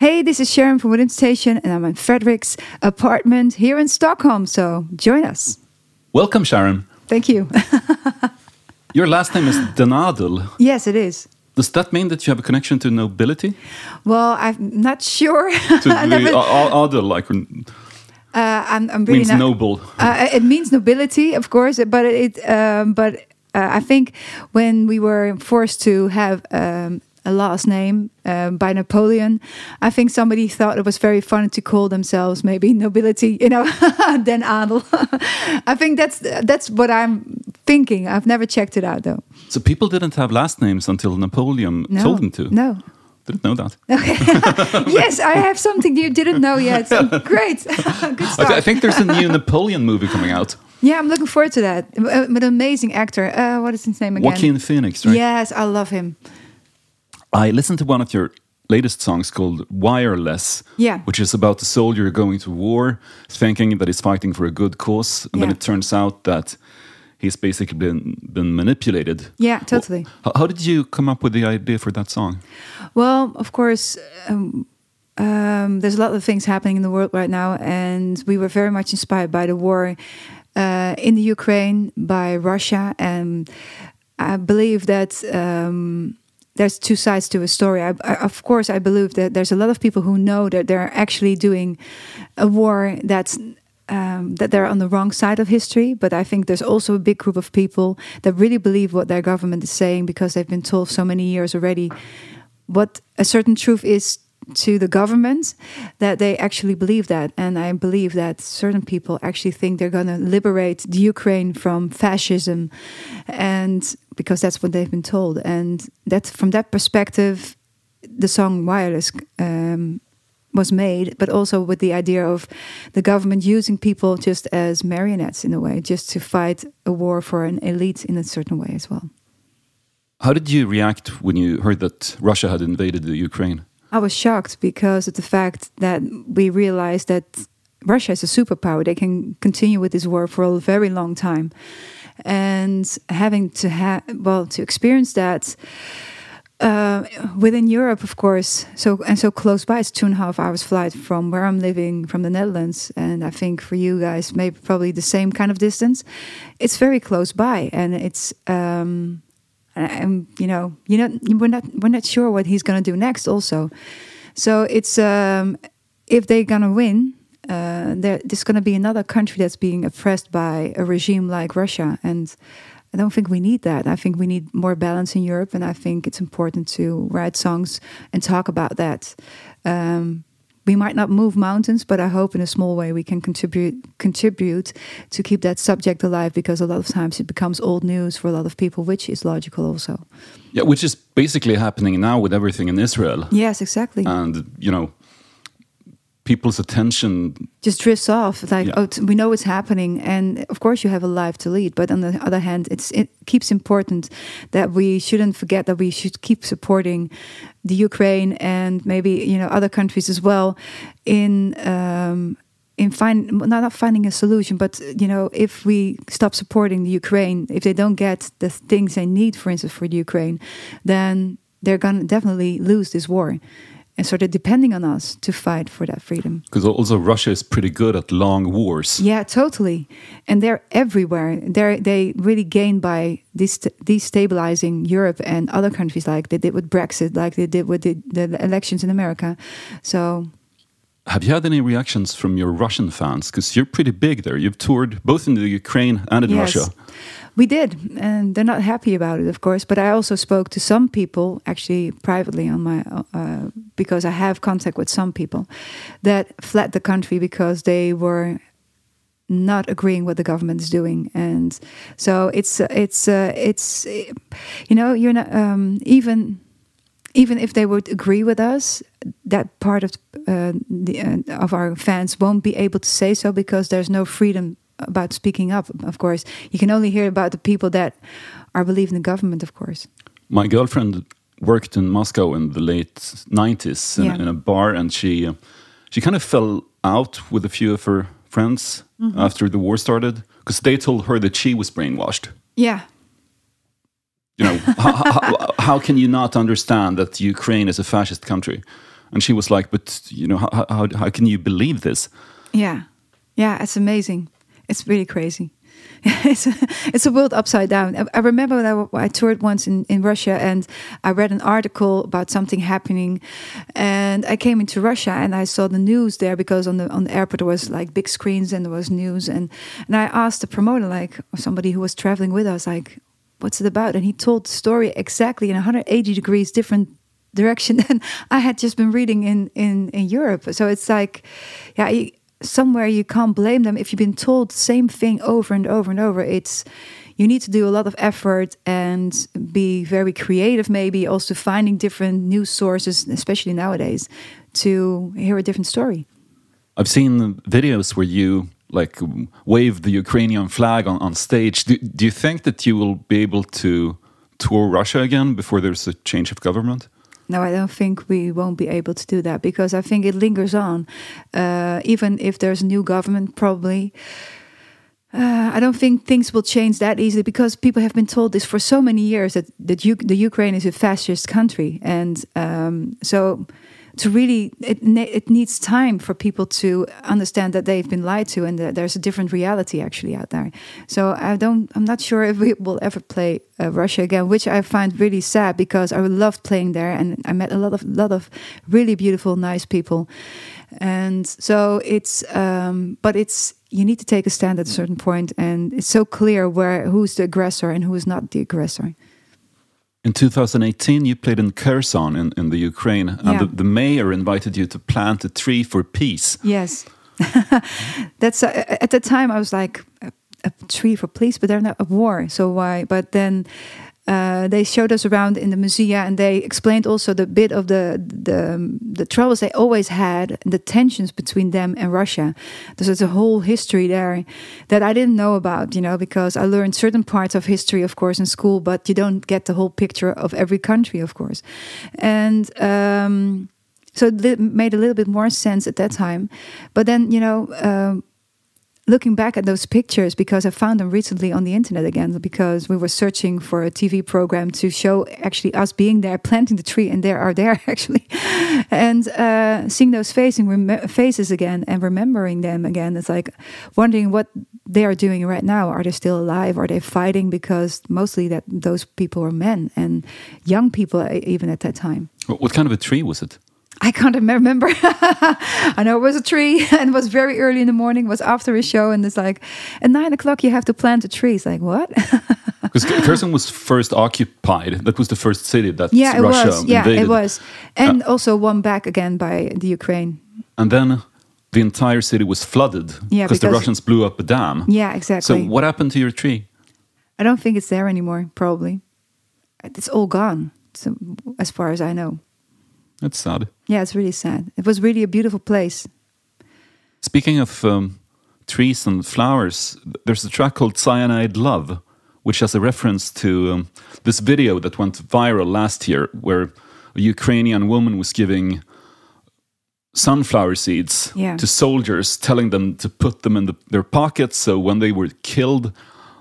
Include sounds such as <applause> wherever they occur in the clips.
Hey, this is Sharon from Within Temptation, and I'm in Frederick's apartment here in Stockholm. So join us. Welcome, Sharon. Thank you. <laughs> Your last name is den Adel. yes, it is. Does that mean that you have a connection to nobility? Well, I'm not sure. To <laughs> the adel, like uh, I'm, I'm really means not. noble. Uh, it means nobility, of course, but it. Um, but uh, I think when we were forced to have um, a last name um, by Napoleon, I think somebody thought it was very funny to call themselves maybe <laughs> nobility, you know, <laughs> then adel. <laughs> I think that's that's what I'm thinking. I've never checked it out though. So people didn't have last names until Napoleon No, told them to. No. Didn't know that. Okay. yes, I have something you didn't know yet. So great, good I, I think there's a new Napoleon movie coming out. yeah, I'm looking forward to that. Uh, With an amazing actor. Uh, what is his name again? Joaquin Phoenix, right? Yes, I love him. I listened to one of your latest songs called Wireless, Yeah. which is about the soldier going to war, thinking that he's fighting for a good cause, and then it turns out that he's basically been been manipulated. Yeah, totally. How, how did you come up with the idea for that song? Well, of course, um, um, there's a lot of things happening in the world right now, and we were very much inspired by the war uh, in the Ukraine, by Russia, and I believe that. Um, there's two sides to a story. I, I, of course, I believe that there's a lot of people who know that they're actually doing a war that's um, that they're on the wrong side of history. But I think there's also a big group of people that really believe what their government is saying because they've been told so many years already what a certain truth is to the government that they actually believe that. And i believe that certain people actually think they're going to liberate the ukraine from fascism and because that's what they've been told. And that from that perspective the song wireless um, was made but also with the idea of the government using people just as marionettes in a way just to fight a war for an elite in a certain way as well. How did you react when you heard that Russia had invaded the Ukraine? I was shocked because of the fact that we realized that Russia is a superpower. They can continue with this war for a very long time, and having to have well to experience that uh, within Europe, of course. So and so close by, it's two and a half hours flight from where I'm living, from the Netherlands, and I think for you guys, maybe probably the same kind of distance. It's very close by, and it's. Um, and you know, you know, we're not we're not sure what he's going to do next. Also, so it's um, if they're going to win, uh, there, there's going to be another country that's being oppressed by a regime like Russia, and I don't think we need that. I think we need more balance in Europe, and I think it's important to write songs and talk about that. Um, we might not move mountains, but I hope in a small way we can contribute contribute to keep that subject alive because a lot of times it becomes old news for a lot of people, which is logical also. Yeah, which is basically happening now with everything in Israel. Yes, exactly. And, you know, people's attention. Just drifts off. Like, Yeah. oh, t- we know it's happening, and of course you have a life to lead. But on the other hand, it's it keeps important that we shouldn't forget that we should keep supporting the Ukraine and maybe you know other countries as well in. Um, in find not not finding a solution, but you know, if we stop supporting the Ukraine, if they don't get the things they need, for instance, for the Ukraine, then they're gonna definitely lose this war, and they're depending on us to fight for that freedom. Because also Russia is pretty good at long wars. Yeah, totally. And they're everywhere. They're they really gain by destabilizing Europe and other countries, like they did with Brexit, like they did with the, the elections in America. So Have you had any reactions from your Russian fans? Because you're pretty big there. You've toured both in the Ukraine and in yes, Russia. we did, and they're not happy about it, of course. But I also spoke to some people, actually privately, on my uh, because I have contact with some people that fled the country because they were not agreeing what the government is doing and so it's it's uh, it's you know you're not um, even even if they would agree with us that part of uh, the, uh, of our fans won't be able to say so because there's no freedom about speaking up of course you can only hear about the people that are believing the government of course My girlfriend worked in Moscow in the late 90s in, Yeah. in a bar and she uh, she kind of fell out with a few of her friends Mm-hmm. after the war started because they told her that she was brainwashed. yeah You know, <laughs> how, how, can you not understand that Ukraine is a fascist country? and she was like, "But you know, how how, how can you believe this?" Yeah, yeah, it's amazing. It's really crazy. <laughs> it's a, it's a world upside down. I, I remember when I, I, toured once in, in Russia and I read an article about something happening, and I came into Russia and I saw the news there because on the on the airport there was like big screens and there was news and and I asked the promoter like somebody who was traveling with us like what's it about and he told the story exactly in 180 degrees different direction <laughs> than I had just been reading in in in Europe. So it's like, yeah, somewhere you can't blame them if you've been told the same thing over and over and over. It's you need to do a lot of effort and be very creative, maybe also finding different news sources, especially nowadays, to hear a different story. I've seen videos where you like wave the Ukrainian flag on, on stage. Do, do you think that you will be able to tour Russia again before there's a change of government? No, I don't think we won't be able to do that because I think it lingers on. Uh, even if there's a new government, probably. Uh, I don't think things will change that easily because people have been told this for so many years that that U the Ukraine is a fascist country, and um, so to really it, it needs time for people to understand that they've been lied to and that there's a different reality actually out there. So i don't i'm not sure if we will ever play uh, russia again which i find really sad because i loved playing there and i met a lot of lot of really beautiful nice people. And so it's um, but it's you need to take a stand at a certain point and it's so clear where who's the aggressor and who is not the aggressor in 2018, you played in Kherson in, in the Ukraine, and yeah. the, the, mayor invited you to plant a tree for peace. Yes. <laughs> That's uh, at the time I was like, a, a tree for peace, but they're not a war, so why? But then uh, they showed us around in the museum and they explained also the bit of the the, the troubles they always had the tensions between them and Russia. There's a whole history there that I didn't know about, you know, because I learned certain parts of history, of course, in school, but you don't get the whole picture of every country, of course. And um, so it made a little bit more sense at that time. But then, you know, um, looking back at those pictures because I found them recently on the internet again because we were searching for a TV program to show actually us being there, planting the tree, and there are there <laughs> actually, and uh, seeing those facing faces again and remembering them again. It's like wondering what they are doing right now. Are they still alive? Are they fighting? Because mostly that those people were men and young people even at that time. What kind of a tree was it? I can't <laughs> remember. I know it was a tree <laughs> and it was very early in the morning, it was after a show, and it's like at nine o'clock you have to plant a tree. It's like what? <laughs> Because Kherson was first occupied. That was the first city that yeah, it Russia was. Yeah, it was, and uh, also won back again by the Ukraine. And then the entire city was flooded yeah, because the Russians blew up a dam. Yeah, exactly. So what happened to your tree? I don't think it's there anymore. Probably, it's all gone. So, as far as I know. That's sad. Yeah, it's really sad. It was really a beautiful place. Speaking of um, trees and flowers, there's a track called Cyanide Love, which has a reference to um, this video that went viral last year, where a Ukrainian woman was giving sunflower seeds yeah. to soldiers, telling them to put them in the, their pockets so when they were killed,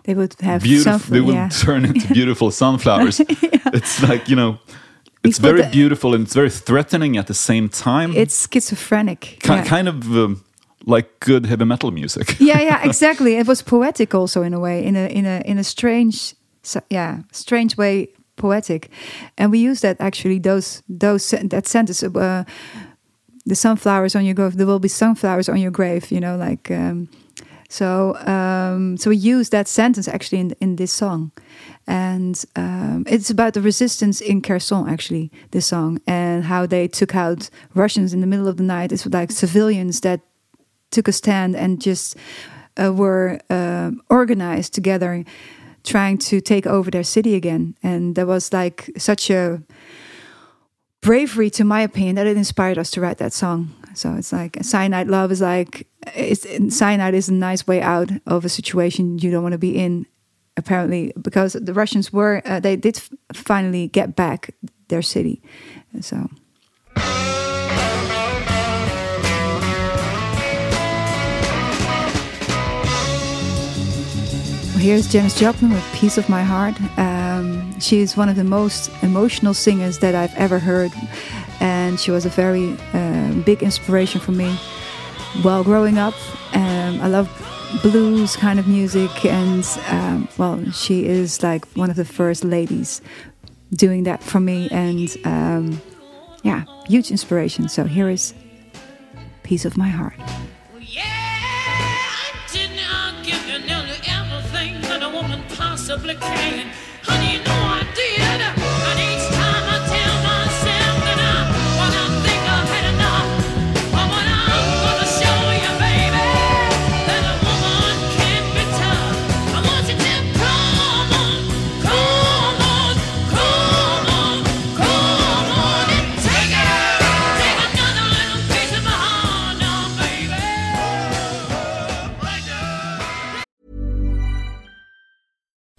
they would have beautiful, they would yeah. turn into <laughs> beautiful sunflowers. <laughs> yeah. It's like, you know, it's very the, beautiful and it's very threatening at the same time. It's schizophrenic. Ki yeah. Kind of um, like good heavy metal music. <laughs> yeah, yeah, <laughs> exactly. It was poetic also in a way, in a in a in a strange, yeah, strange way, poetic. And we use that actually those those that sentence. Uh, the sunflowers on your grave. There will be sunflowers on your grave. You know, like. Um, so um, so we use that sentence actually in in this song, and um, it's about the resistance in Kherson actually this song and how they took out Russians in the middle of the night. It's like civilians that took a stand and just uh, were uh, organized together, trying to take over their city again. And there was like such a bravery, to my opinion, that it inspired us to write that song. So it's like cyanide love is like it's cyanide is a nice way out of a situation you don't want to be in. Apparently, because the Russians were uh, they did finally get back their city, so. Here's Janis Joplin with "Piece of My Heart." Um, she is one of the most emotional singers that I've ever heard and she was a very uh, big inspiration for me while growing up. Um, I love blues kind of music, and um, well, she is like one of the first ladies doing that for me, and um, yeah, huge inspiration. So here is "Piece of My Heart." Yeah, I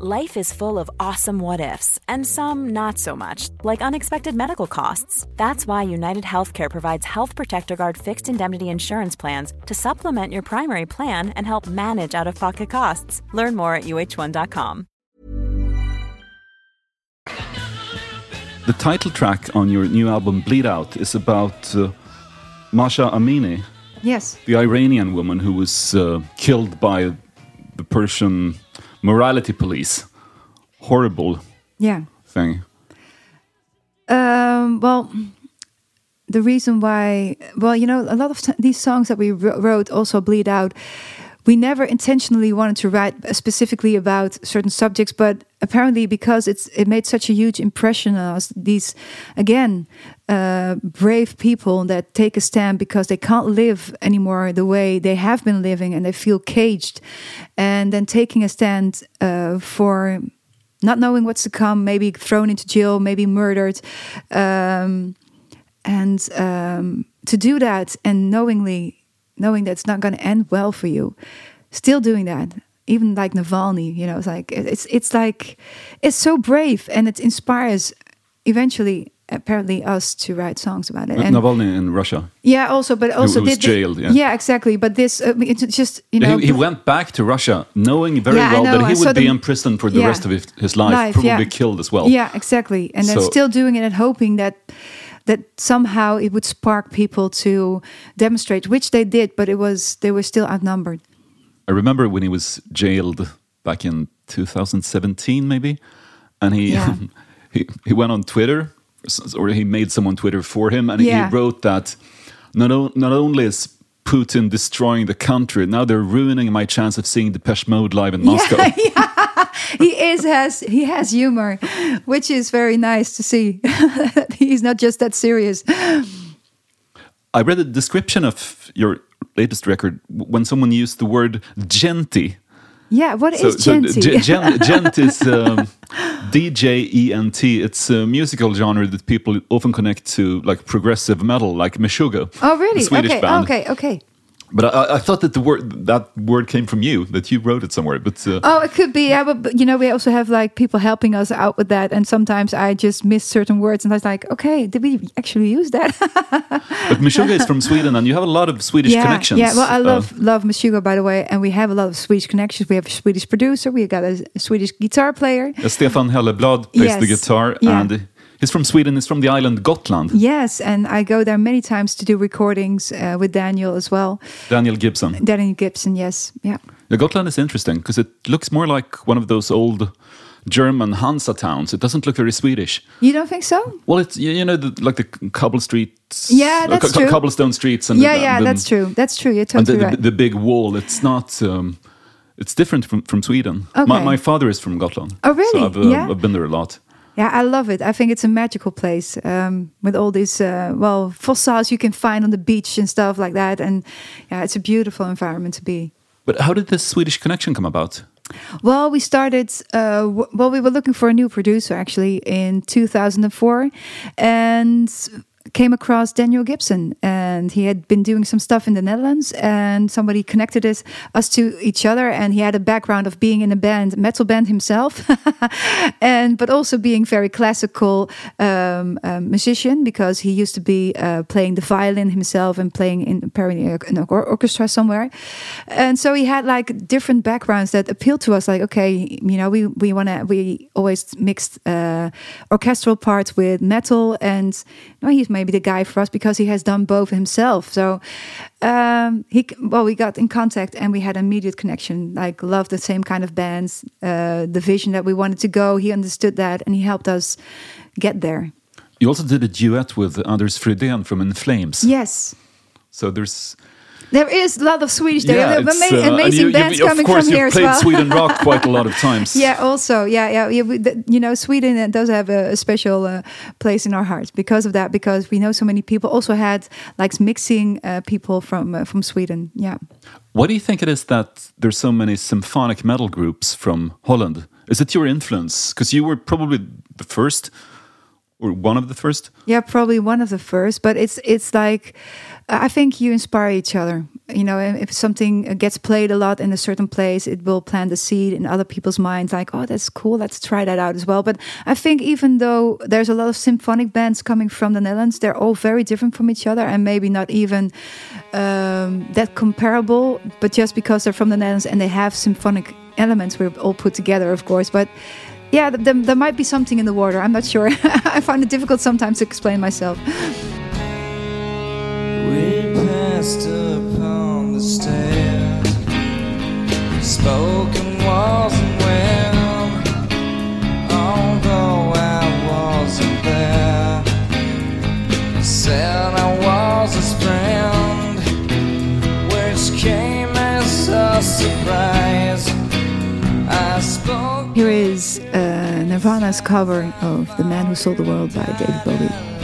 Life is full of awesome what ifs, and some not so much, like unexpected medical costs. That's why United Healthcare provides Health Protector Guard fixed indemnity insurance plans to supplement your primary plan and help manage out of pocket costs. Learn more at uhone.com. The title track on your new album Bleed Out is about uh, Masha Amini, Yes. the Iranian woman who was uh, killed by the Persian morality police. Horrible Yeah. thing. Um, well, the reason why, well, you know, a lot of these songs that we wrote also bleed out. We never intentionally wanted to write specifically about certain subjects, but apparently because it's it made such a huge impression on us. These, again, uh, brave people that take a stand because they can't live anymore the way they have been living, and they feel caged, and then taking a stand uh, for not knowing what's to come, maybe thrown into jail, maybe murdered. Um, and um, to do that and knowingly knowing that it's not going to end well for you, still doing that, even like Navalny, you know, it's like it's it's like it's so brave and it inspires eventually apparently us to write songs about it. And Navalny in Russia. yeah, also, but also was did the- jailed, yeah. yeah. exactly. But this, uh, it's just you know, he, he went back to Russia knowing very Yeah, well know, that he saw would be in prison for the Yeah. rest of his, his life, Life, probably killed as well. Yeah, exactly. And So- still doing it and hoping that that somehow it would spark people to demonstrate, which they did, but it was they were still outnumbered. I remember when he was jailed back in 2017, maybe, and he <laughs> he, he went on Twitter, or he made someone Twitter for him, and Yeah. he wrote that not o- not only is Putin destroying the country, now they're ruining my chance of seeing Depeche Mode live in Moscow. <laughs> he is has he has humor, which is very nice to see. <laughs> He's not just that serious. I read a description of your latest record when someone used the word djenty. Yeah, what is So, djenty? ge- gen- <laughs> djent is um, D J E N T. It's a musical genre that people often connect to like progressive metal, like Meshuggah. oh, really? Swedish Okay, band. okay, okay. But I, I thought that the word that word came from you, that you wrote it somewhere. But uh, Oh, it could be. Yeah, but, you know, we also have like people helping us out with that, and sometimes I just miss certain words, and I was like, okay, did we actually use that? <laughs> but Meshuggah is from Sweden, and you have a lot of Swedish yeah, connections. Yeah, well, I Uh, love love Meshuggah, by the way, and we have a lot of Swedish connections. We have a Swedish producer. We got a, Swedish guitar player. uh, Stefan Helleblad plays the guitar, Yeah. and He's from Sweden. He's from the island Gotland. Yes, and I go there many times to do recordings uh, with Daniel as well. Daniel Gibson. Daniel Gibson, yes, yeah. Yeah, Gotland is interesting because it looks more like one of those old German Hansa towns. It doesn't look very Swedish. You don't think so? Well, it's you you know the, like the cobble streets. Yeah, uh, that's co- true. cobblestone streets and yeah, the, yeah, the- that's true. That's true. You're And the, totally the, right. the big wall. It's not. Um, it's different from, from Sweden. My, Okay. my father is from Gotland. Oh, really? So I've, uh, Yeah? I've been there a lot. Yeah, I love it. I think it's a magical place um, with all these uh, well fossils you can find on the beach and stuff like that. And yeah, it's a beautiful environment to be. But how did this Swedish connection come about? Well, we started. Uh, w- well, we were looking for a new producer actually in 2004, and came across Daniel Gibson, and he had been doing some stuff in the Netherlands, and somebody connected us us to each other, and he had a background of being in a band, metal band himself, <laughs> and but also being very classical um, um, musician because he used to be uh, playing the violin himself and playing in apparently an or- orchestra somewhere, and so he had like different backgrounds that appealed to us. Like, okay, you know, we we want to we always mixed uh, orchestral parts with metal, and no, he's maybe the guy for us because he has done both himself. So um, he well, we got in contact and we had immediate connection. Like, loved the same kind of bands, uh, the vision that we wanted to go. He understood that, and he helped us get there. You also did a duet with Anders Fridén from In Flames. Yes. So there's There is a lot of Swedish there. There are it's, ama- uh, amazing you- you- bands of coming course, from here as played well. Sweden rock <laughs> quite a lot of times. Yeah, also, yeah, yeah, yeah. The, you know, Sweden uh, does have a, a special uh, place in our hearts because of that. Because we know so many people. Also had like mixing uh, people from uh, from Sweden. Yeah. What do you think it is that there's so many symphonic metal groups from Holland? Is it your influence? Because you were probably the first, or one of the first. Yeah, probably one of the first, but it's it's like I think you inspire each other. You know, if something gets played a lot in a certain place, it will plant the seed in other people's minds. Like, oh, that's cool. Let's try that out as well. But I think even though there's a lot of symphonic bands coming from the Netherlands, they're all very different from each other, and maybe not even um, that comparable. But just because they're from the Netherlands and they have symphonic elements, we're all put together, of course. But yeah, th- there, there might be something in the water. I'm not sure. <laughs> I find it difficult sometimes to explain myself. Passed upon the stairs, spoken wasn't well. Although I wasn't there, said I was friend, which came as a surprise. I spoke. Here is uh, Nirvana's cover of The Man Who Sold the World by David Bowie.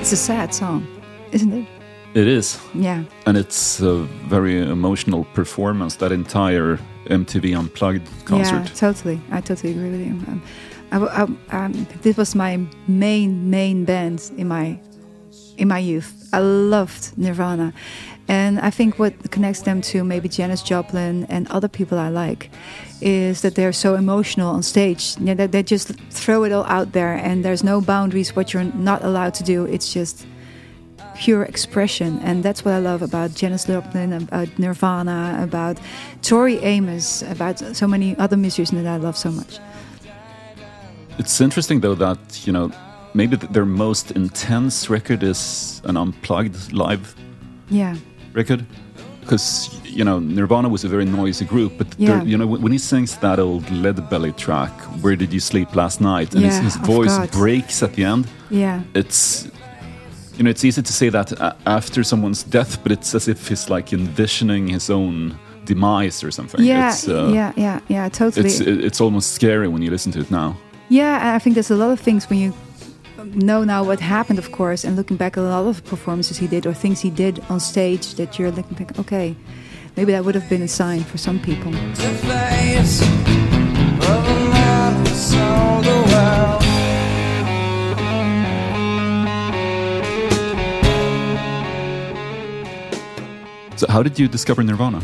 It's a sad song, isn't it? It is, Yeah. and it's a very emotional performance. That entire MTV Unplugged concert. Yeah, totally. I totally agree with you. Um, I, w- I- um, this was my main main band in my in my youth. I loved Nirvana, and I think what connects them to maybe Janis Joplin and other people I like is that they're so emotional on stage. You know, that they just throw it all out there, and there's no boundaries what you're not allowed to do. It's just pure expression and that's what i love about janis joplin about uh, nirvana about tori amos about so many other musicians that i love so much It's interesting though that you know maybe th- their most intense record is an unplugged live yeah record because you know Nirvana was a very noisy group, but Yeah. there, you know when when he sings that old Lead Belly track, "Where Did You Sleep Last Night," and his, Yeah, his of voice God. breaks at the end, yeah it's you know it's easy to say that a- after someone's death, but it's as if he's like envisioning his own demise or something. yeah it's, uh, yeah yeah yeah totally It's it's almost scary when you listen to it now. yeah i think there's a lot of things when you know now what happened of course and looking back at a lot of performances he did or things he did on stage that you're looking back okay maybe that would have been a sign for some people The face of a man who sold the world. So how did you discover Nirvana?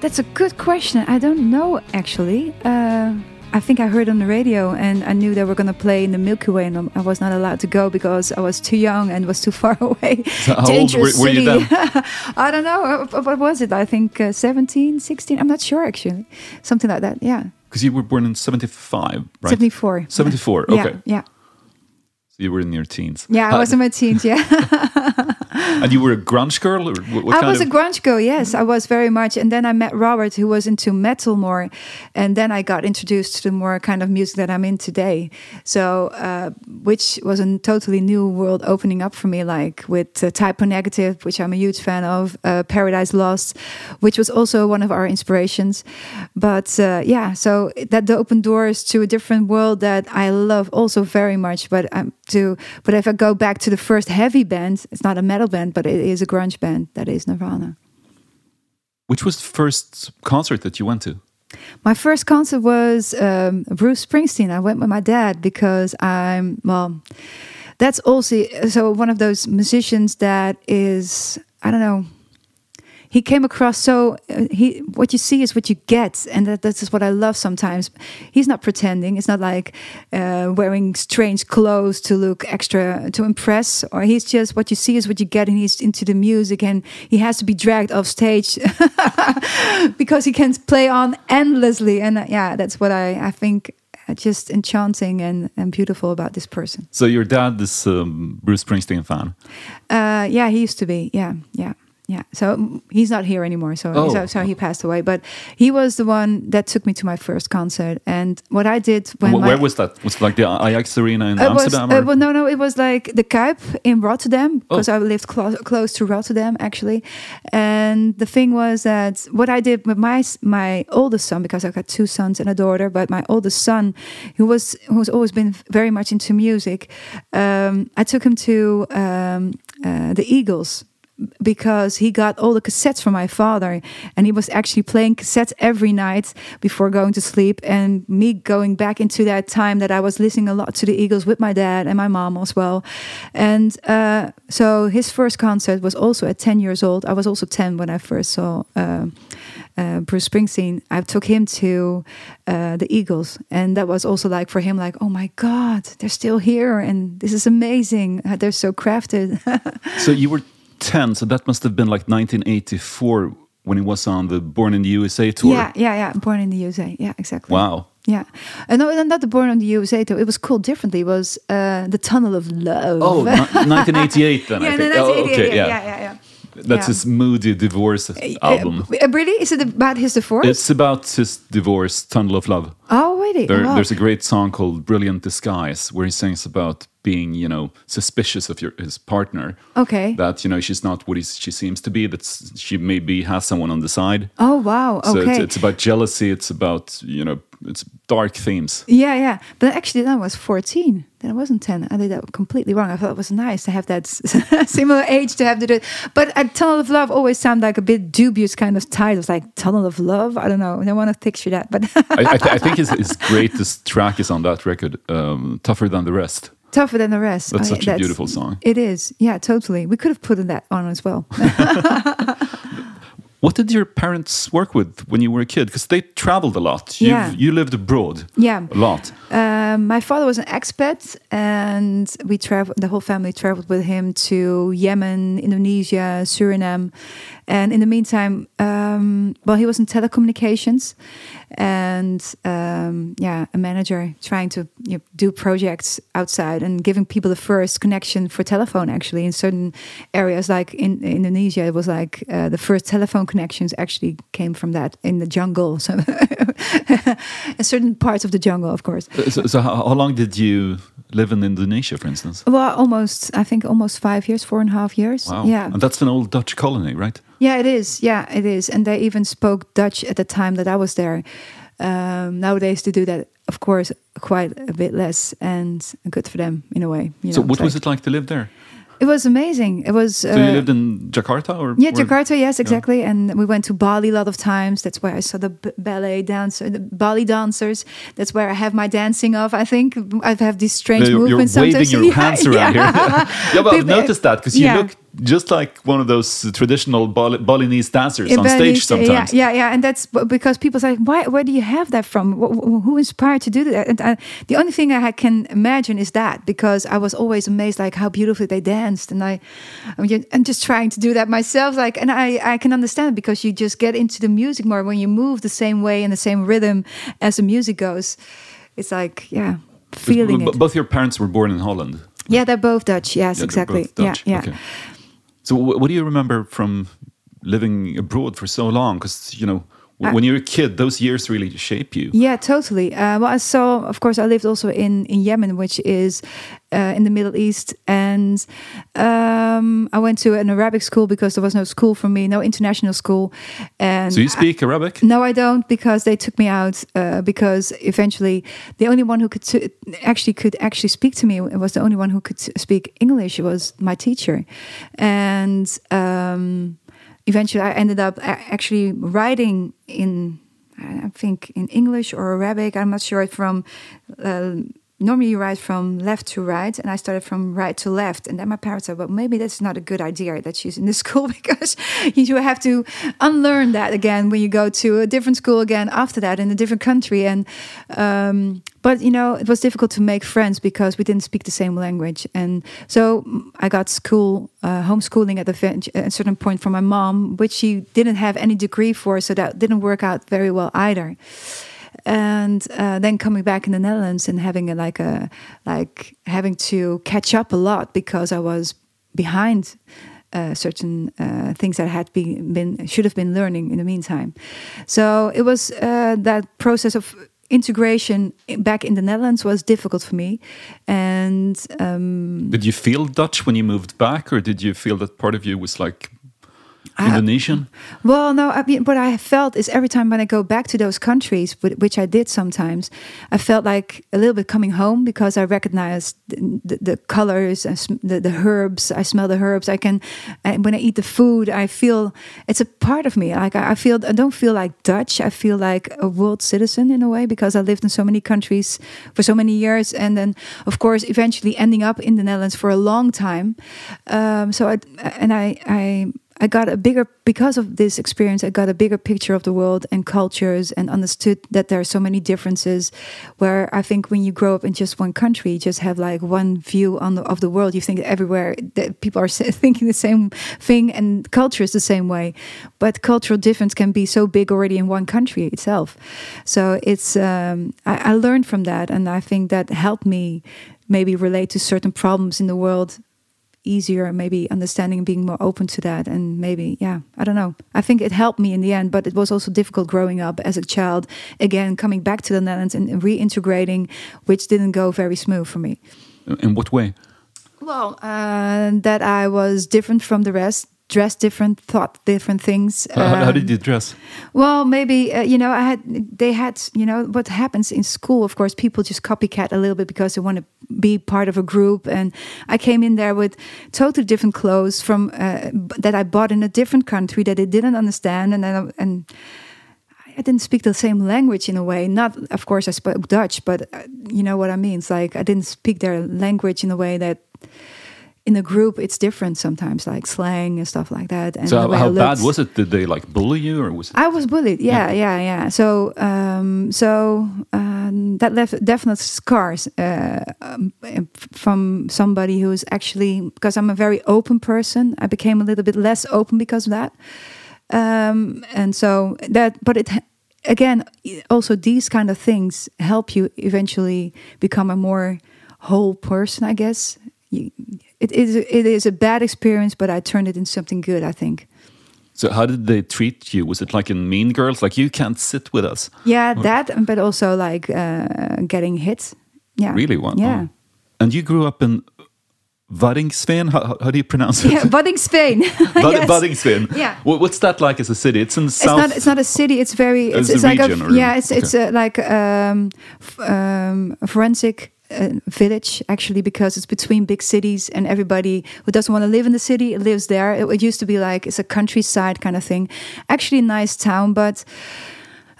That's a good question. I don't know actually. Uh, I think I heard on the radio, and I knew they were going to play in the Milky Way, and I was not allowed to go because I was too young and was too <laughs> far away. <laughs> So how old were- were you city. <laughs> I don't know. Uh, What was it? I think uh, 17, 16. I'm not sure actually. Something like that. Yeah. Because you were born in 75, right? 74. 74, okay. Yeah. So you were in your teens. Yeah, I Uh, was in my teens. Yeah. And you were a grunge girl? Or what, what I was a grunge girl, yes, I was very much. And then I met Robert, who was into metal more, and then I got introduced to the more kind of music that I'm in today. So, uh, which was a totally new world opening up for me, like with uh, Type O Negative, which I'm a huge fan of, uh, Paradise Lost, which was also one of our inspirations. But uh, yeah, so that opened doors to a different world that I love also very much. But um, to but if I go back to the first heavy band, it's not a metal band, but it is a grunge band. That is Nirvana. Which was the first concert that you went to? My first concert was um, Bruce Springsteen. I went with my dad because I'm well. That's also so one of those musicians that is I don't know. He came across so uh, he what you see is what you get, and that that's what I love. Sometimes he's not pretending. It's not like uh, wearing strange clothes to look extra to impress, or he's just what you see is what you get, and he's into the music, and he has to be dragged off stage <laughs> because he can play on endlessly and uh, yeah that's what i i think uh, just enchanting and, and beautiful about this person So your dad is um, Bruce Springsteen fan. uh yeah he used to be yeah yeah yeah so he's not here anymore so, Oh. so so he passed away but he was the one that took me to my first concert and what i did when Wh- my, Where was that? Was it like the Ajax Arena in It was, Amsterdam? uh, well, no, no, it was like the Kuip in Rotterdam because Oh. I lived clo- close to Rotterdam actually. And the thing was that what I did with my my oldest son because I've got two sons and a daughter, but my oldest son, who was who's always been very much into music, um, I took him to um, uh, the Eagles because he got all the cassettes from my father and he was actually playing cassettes every night before going to sleep and me going back into that time that i was listening a lot to the eagles with my dad and my mom as well and uh, so his first concert was also at 10 years old i was also 10 when i first saw uh, uh, Bruce Springsteen, I took him to uh, the Eagles, and that was also like for him, like, oh my God, they're still here, and this is amazing. They're so crafted. <laughs> so you were 10, so that must have been like 1984 when he was on the Born in the USA tour. Yeah, yeah, yeah. Born in the USA. Yeah, exactly. Wow. Yeah. Uh, no, not the Born in the USA though. It was called differently. It was uh, the Tunnel of Love. Oh, 1988 <laughs> then, yeah, I think. that's oh, okay, yeah, yeah. yeah, yeah. That's Yeah. his moody divorce album. Uh, really? Is it about his divorce? It's about his divorce, Tunnel of Love. oh, really? There, Oh, wow. There's a great song called "Brilliant Disguise" where he sings about being, you know, suspicious of your his partner. Okay. That you know she's not what he's, she seems to be. That she maybe has someone on the side. oh, wow. So Okay. it's, it's about jealousy. It's about you know, it's dark themes. yeah, yeah. But actually, I was 14. Then I wasn't 10. I did that completely wrong. I thought it was nice to have that <laughs> similar age to have to do it. But a Tunnel of Love always sounded like a bit dubious kind of titles, like Tunnel of Love. I don't know. I don't want to picture that. But I, I, th- <laughs> I think his, his greatest track is on that record, um, "Tougher Than the Rest." Tougher than the rest. That's Oh, such a beautiful song. It is. Yeah, totally. We could have put that on as well. <laughs> What did your parents work with when you were a kid? Because they traveled a lot. You Yeah. you lived abroad. Yeah. a lot. Um, my father was an expat, and we traveled. The whole family traveled with him to Yemen, Indonesia, Suriname, and in the meantime, um, well, he was in telecommunications, and um, yeah, a manager trying to you know, do projects outside and giving people the first connection for telephone. Actually, in certain areas, like in Indonesia, it was like uh, the first telephone connections actually came from that in the jungle. <laughs> So, <laughs> in certain parts of the jungle, of course. Uh, So, so how, how long did you live in Indonesia, for instance? Well, almost. I think almost five years, four and a half years. Wow. Yeah. And that's an old Dutch colony, right? Yeah, it is. Yeah, it is. And they even spoke Dutch at the time that I was there. Um, nowadays, they do that, of course, quite a bit less, and good for them in a way. You so know, what was like- it like to live there? It was amazing. It was. So you lived in Jakarta, or Yeah, Jakarta. Yes, exactly. And we went to Bali a lot of times. That's where I saw the b- ballet dancer, the Bali dancers. That's where I have my dancing of. I think I have these strange Yeah, you're, you're movements. waving sometimes. your <laughs> Yeah, hands around yeah. here. <laughs> yeah, but I've noticed that because you yeah. look just like one of those traditional Bal- Balinese dancers Yeah, on but stage uh, sometimes. Yeah, yeah, yeah, and that's because people say, "Why? Where do you have that from? Wh- wh- Who inspired to do that?" And I, the only thing I can imagine is that because I was always amazed, like how beautifully they danced, and I, I'm just, I'm just trying to do that myself, like, and I, I can understand because you just get into the music more when you move the same way and the same rhythm as the music goes. It's like, yeah, feeling it. Both your parents were born in Holland. Yeah, they're both Dutch. Yes, Yeah, exactly. Dutch. Yeah, yeah. Okay. So, what do you remember from living abroad for so long? Because you know, when you're a kid, those years really shape you. Yeah, totally. Uh, well, I saw, of course, I lived also in, in Yemen, which is uh, in the Middle East. And um, I went to an Arabic school because there was no school for me, no international school. And So you I- speak Arabic? no, I don't, because they took me out. Uh, because eventually, the only one who could actually could actually speak to me was the only one who could speak English. Was my teacher, and um, eventually, I ended up actually writing in, I think, in English or Arabic. I'm not sure from. Uh, Normally, you write from left to right, and I started from right to left. And then my parents said, "Well, maybe that's not a good idea that she's in this <laughs> school because you have to unlearn that again when you go to a different school again after that in a different country." And um, but you know, it was difficult to make friends because we didn't speak the same language. And so mm, I got school uh, homeschooling at a certain point from my mom, which she didn't have any degree for, so that didn't work out very well either and uh, then coming back in the Netherlands and having a, like a like having to catch up a lot because I was behind uh, certain uh, things that had been, been should have been learning in the meantime. So it was uh, that process of integration back in the Netherlands was difficult for me, and um, Did you feel Dutch when you moved back, or did you feel that part of you was like Indonesian? Well, no, I mean, what I felt is every time when I go back to those countries, which I did sometimes, I felt like a little bit coming home because I recognized the, the, the colors, and the, the herbs. I smell the herbs. I can, and when I eat the food, I feel it's a part of me. Like I, I feel, I don't feel like Dutch. I feel like a world citizen in a way because I lived in so many countries for so many years, and then of course eventually ending up in the Netherlands for a long time. Um, so I and I I. I got a bigger because of this experience. I got a bigger picture of the world and cultures, and understood that there are so many differences. Where I think when you grow up in just one country, you just have like one view on the, of the world. You think everywhere that people are <laughs> thinking the same thing, and culture is the same way. But cultural difference can be so big already in one country itself. So it's um, I, I learned from that, and I think that helped me maybe relate to certain problems in the world easier maybe understanding and being more open to that and maybe yeah i don't know. I think it helped me in the end but it was also difficult growing up as a child. Again coming back to the netherlands and reintegrating which didn't go very smooth for me. In what way? well uh, that i was different from the rest dressed different thought different things How- how, how Um, did you dress? well, maybe uh, you know, I had they had you know what happens in school. Of course, people just copycat a little bit because they want to be part of a group. And I came in there with totally different clothes from uh, that I bought in a different country that they didn't understand, and then and. I didn't speak the same language in a way. Not, of course, I spoke Dutch, but uh, you know what I mean. It's like I didn't speak their language in a way that, in a group, it's different sometimes, like slang and stuff like that. And So how, bad was it? Did they like bully you, or was it? I was bullied. Yeah, yeah, yeah. So, um, so um, that left definite scars uh, um, from somebody who's actually because I'm a very open person. I became a little bit less open because of that, um, and so that. But it again, also these kind of things help you eventually become a more whole person. I guess you, it is. It is a bad experience, but I turned it into something good. I think. So how did they treat you? Was it like in Mean Girls, like you can't sit with us? Yeah, that, but also like uh, getting hit. Yeah. Really? Wow. Yeah. And you grew up in Waddinxveen? How, how, do you pronounce it? Yeah. Bad- <laughs> <laughs> Yes. Yeah. Wha- What's that like as a city? It's in It's south. not. It's not a city. It's very. It's, It's it's a like region a. or- Yeah. It's it's okay. uh like um, f- um, forensic village actually because it's between big cities and everybody who doesn't want to live in the city lives there. It, it used to be like it's a countryside kind of thing. Actually, nice town, but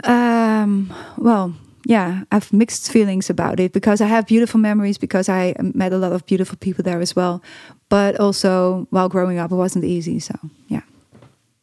um, well, yeah, I've mixed feelings about it because I have beautiful memories because I met a lot of beautiful people there as well. But also, while growing up, it wasn't easy. So yeah.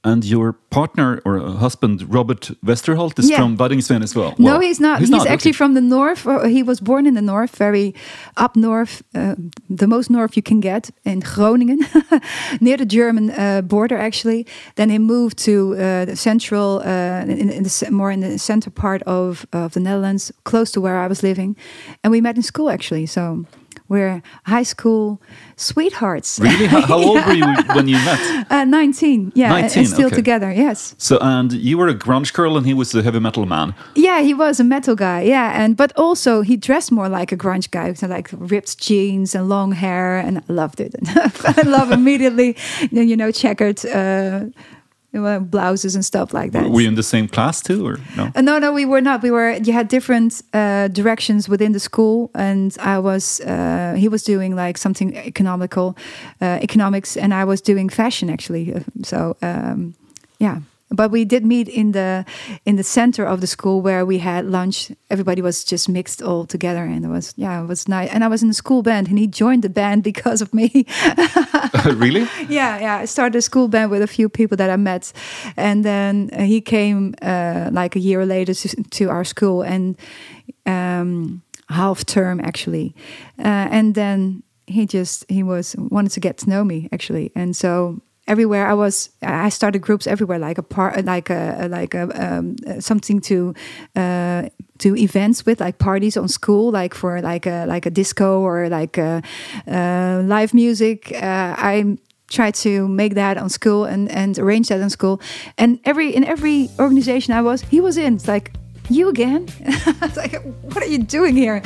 And your partner or uh, husband, Robert Westerholt, is Yeah. from Waddinxveen as well. No, Well, he's not. He's, actually okay. from the north. He was born in the north, very up north, uh, the most north you can get in Groningen, <laughs> near the German uh, border, actually. Then he moved to uh, the central, uh, in, in the more in the center part of, of the Netherlands, close to where I was living, and we met in school actually. So we're high school sweethearts. Really? How, how old <laughs> were you when you met? Uh, 19, yeah, 19, and still okay. together, yes. So, and you were a grunge girl, and he was a heavy metal man. Yeah, he was a metal guy. Yeah, and but also he dressed more like a grunge guy, so like ripped jeans and long hair, and I loved it. <laughs> I love immediately. You know, checkered uh, blouses and stuff like that. Were you in the same class too, or no? Uh, no, no, we were not. We were. You had different uh, directions within the school, and I was. Uh, he was doing like something economical, uh, economics, and I was doing fashion actually. So, um, yeah. But we did meet in the in the center of the school where we had lunch. Everybody was just mixed all together, and it was yeah, it was nice. And I was in the school band, and he joined the band <laughs> because of me. <laughs> really? yeah, yeah. I started a school band with a few people that I met, and then he came uh, like a year later to, to our school and um, half term actually, uh, and then he just he was wanted to get to know me actually, and so everywhere I was, I started groups everywhere, like a part, like a like a um, something to uh, do events with, like parties on school, like for like a like a disco or like a, uh, live music. Uh, I tried to make that on school and and arrange that on school, and every in every organization I was, he was in. It's like you again. <laughs> it's like what are you doing here?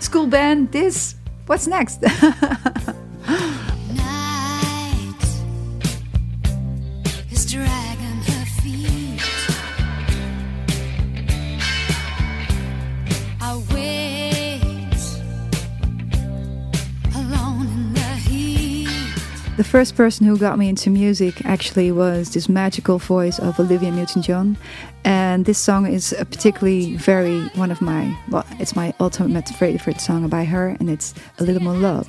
School band. This. What's next? <laughs> The first person who got me into music actually was this magical voice of Olivia Newton-John, and this song is a particularly very one of my well, it's my ultimate favorite song by her, and it's "A Little More Love."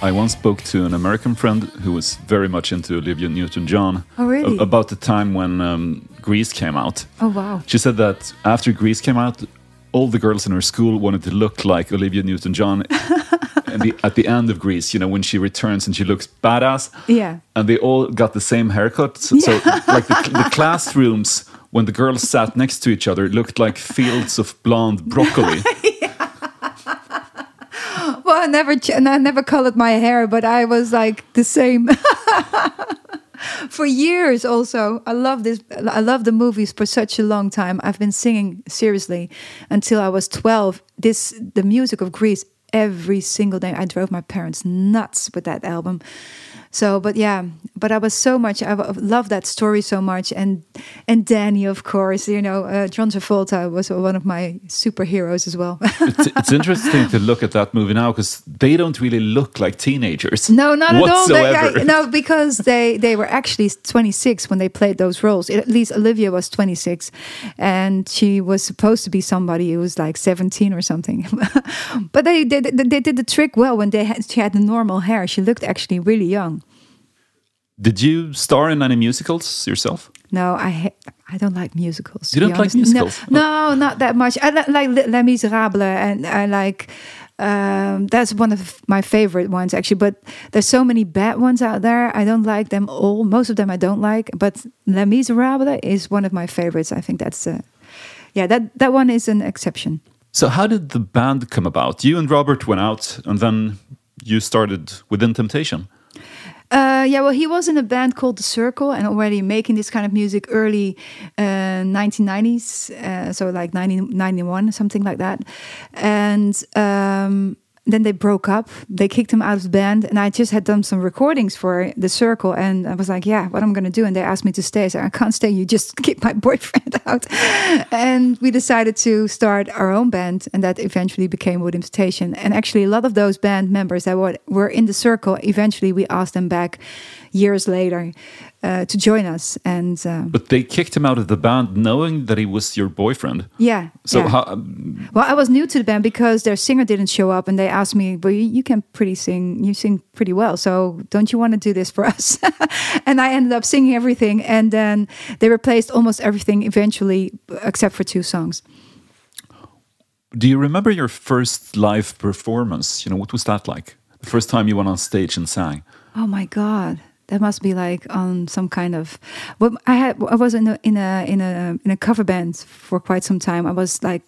I once spoke to an American friend who was very much into Olivia Newton-John. Oh, really? about the time when um, Grease came out. Oh wow! She said that after Grease came out, all the girls in her school wanted to look like Olivia Newton-John. <laughs> and the, at the end of Grease, you know, when she returns and she looks badass, Yeah. and they all got the same haircut. So, so <laughs> like the, the classrooms when the girls sat next to each other, it looked like fields of blonde broccoli. <laughs> Well, I never, ch- and I never colored my hair, but I was like the same <laughs> for years. Also, I love this. I love the movies for such a long time. I've been singing seriously until I was twelve. This the music of Grease every single day. I drove my parents nuts with that album. So, but yeah, but I was so much. I love that story so much, and and Danny, of course. You know, uh, John Travolta was one of my superheroes as well. <laughs> it's, it's interesting to look at that movie now because they don't really look like teenagers. No, not at all. They. I- no, because they they were actually 26 when they played those roles. At least Olivia was 26, and she was supposed to be somebody who was like 17 or something. <laughs> but they did they, they did the trick well when they had, she had the normal hair. She looked actually really young. Did you star in any musicals yourself? No, I I don't like musicals. You don't like musicals? No, no, not that much. I li- like Les- Les Miserables, and I like. Um, that's one of my favorite ones actually, but there's so many bad ones out there. I don't like them all. Most of them I don't like, but Les Miserables is one of my favorites. I think that's, uh, yeah, that that one is an exception. So, how did the band come about? You and Robert went out, and then you started within Temptation. Uh, yeah, well, he was in a band called The Circle and already making this kind of music early uh, 1990s, uh, so like 1991, something like that. And um, then they broke up. They kicked him out of the band, and I just had done some recordings for The Circle, and I was like, "Yeah, what am I'm gonna do?" And they asked me to stay. I said, "I can't stay. You just <laughs> kick my boyfriend <laughs> out." and we decided to start our own band, and that eventually became Within Temptation. And actually, a lot of those band members that were in The Circle, eventually we asked them back years later uh, to join us. And uh, But they kicked him out of the band knowing that he was your boyfriend. yeah, So, yeah. how, um, Well, I was new to the band because their singer didn't show up, and they asked me, "Well, you, you can pretty sing. You sing pretty well. So don't you want to do this for <laughs> us?" and I ended up singing everything, and then they replaced almost everything eventually, except for two songs. do you remember your first live performance? You know, what was that like? The first time you went on stage and sang? Oh my god, that must be like on some kind of. Well, I had I was in a in a in a in a cover band for quite some time. I was like.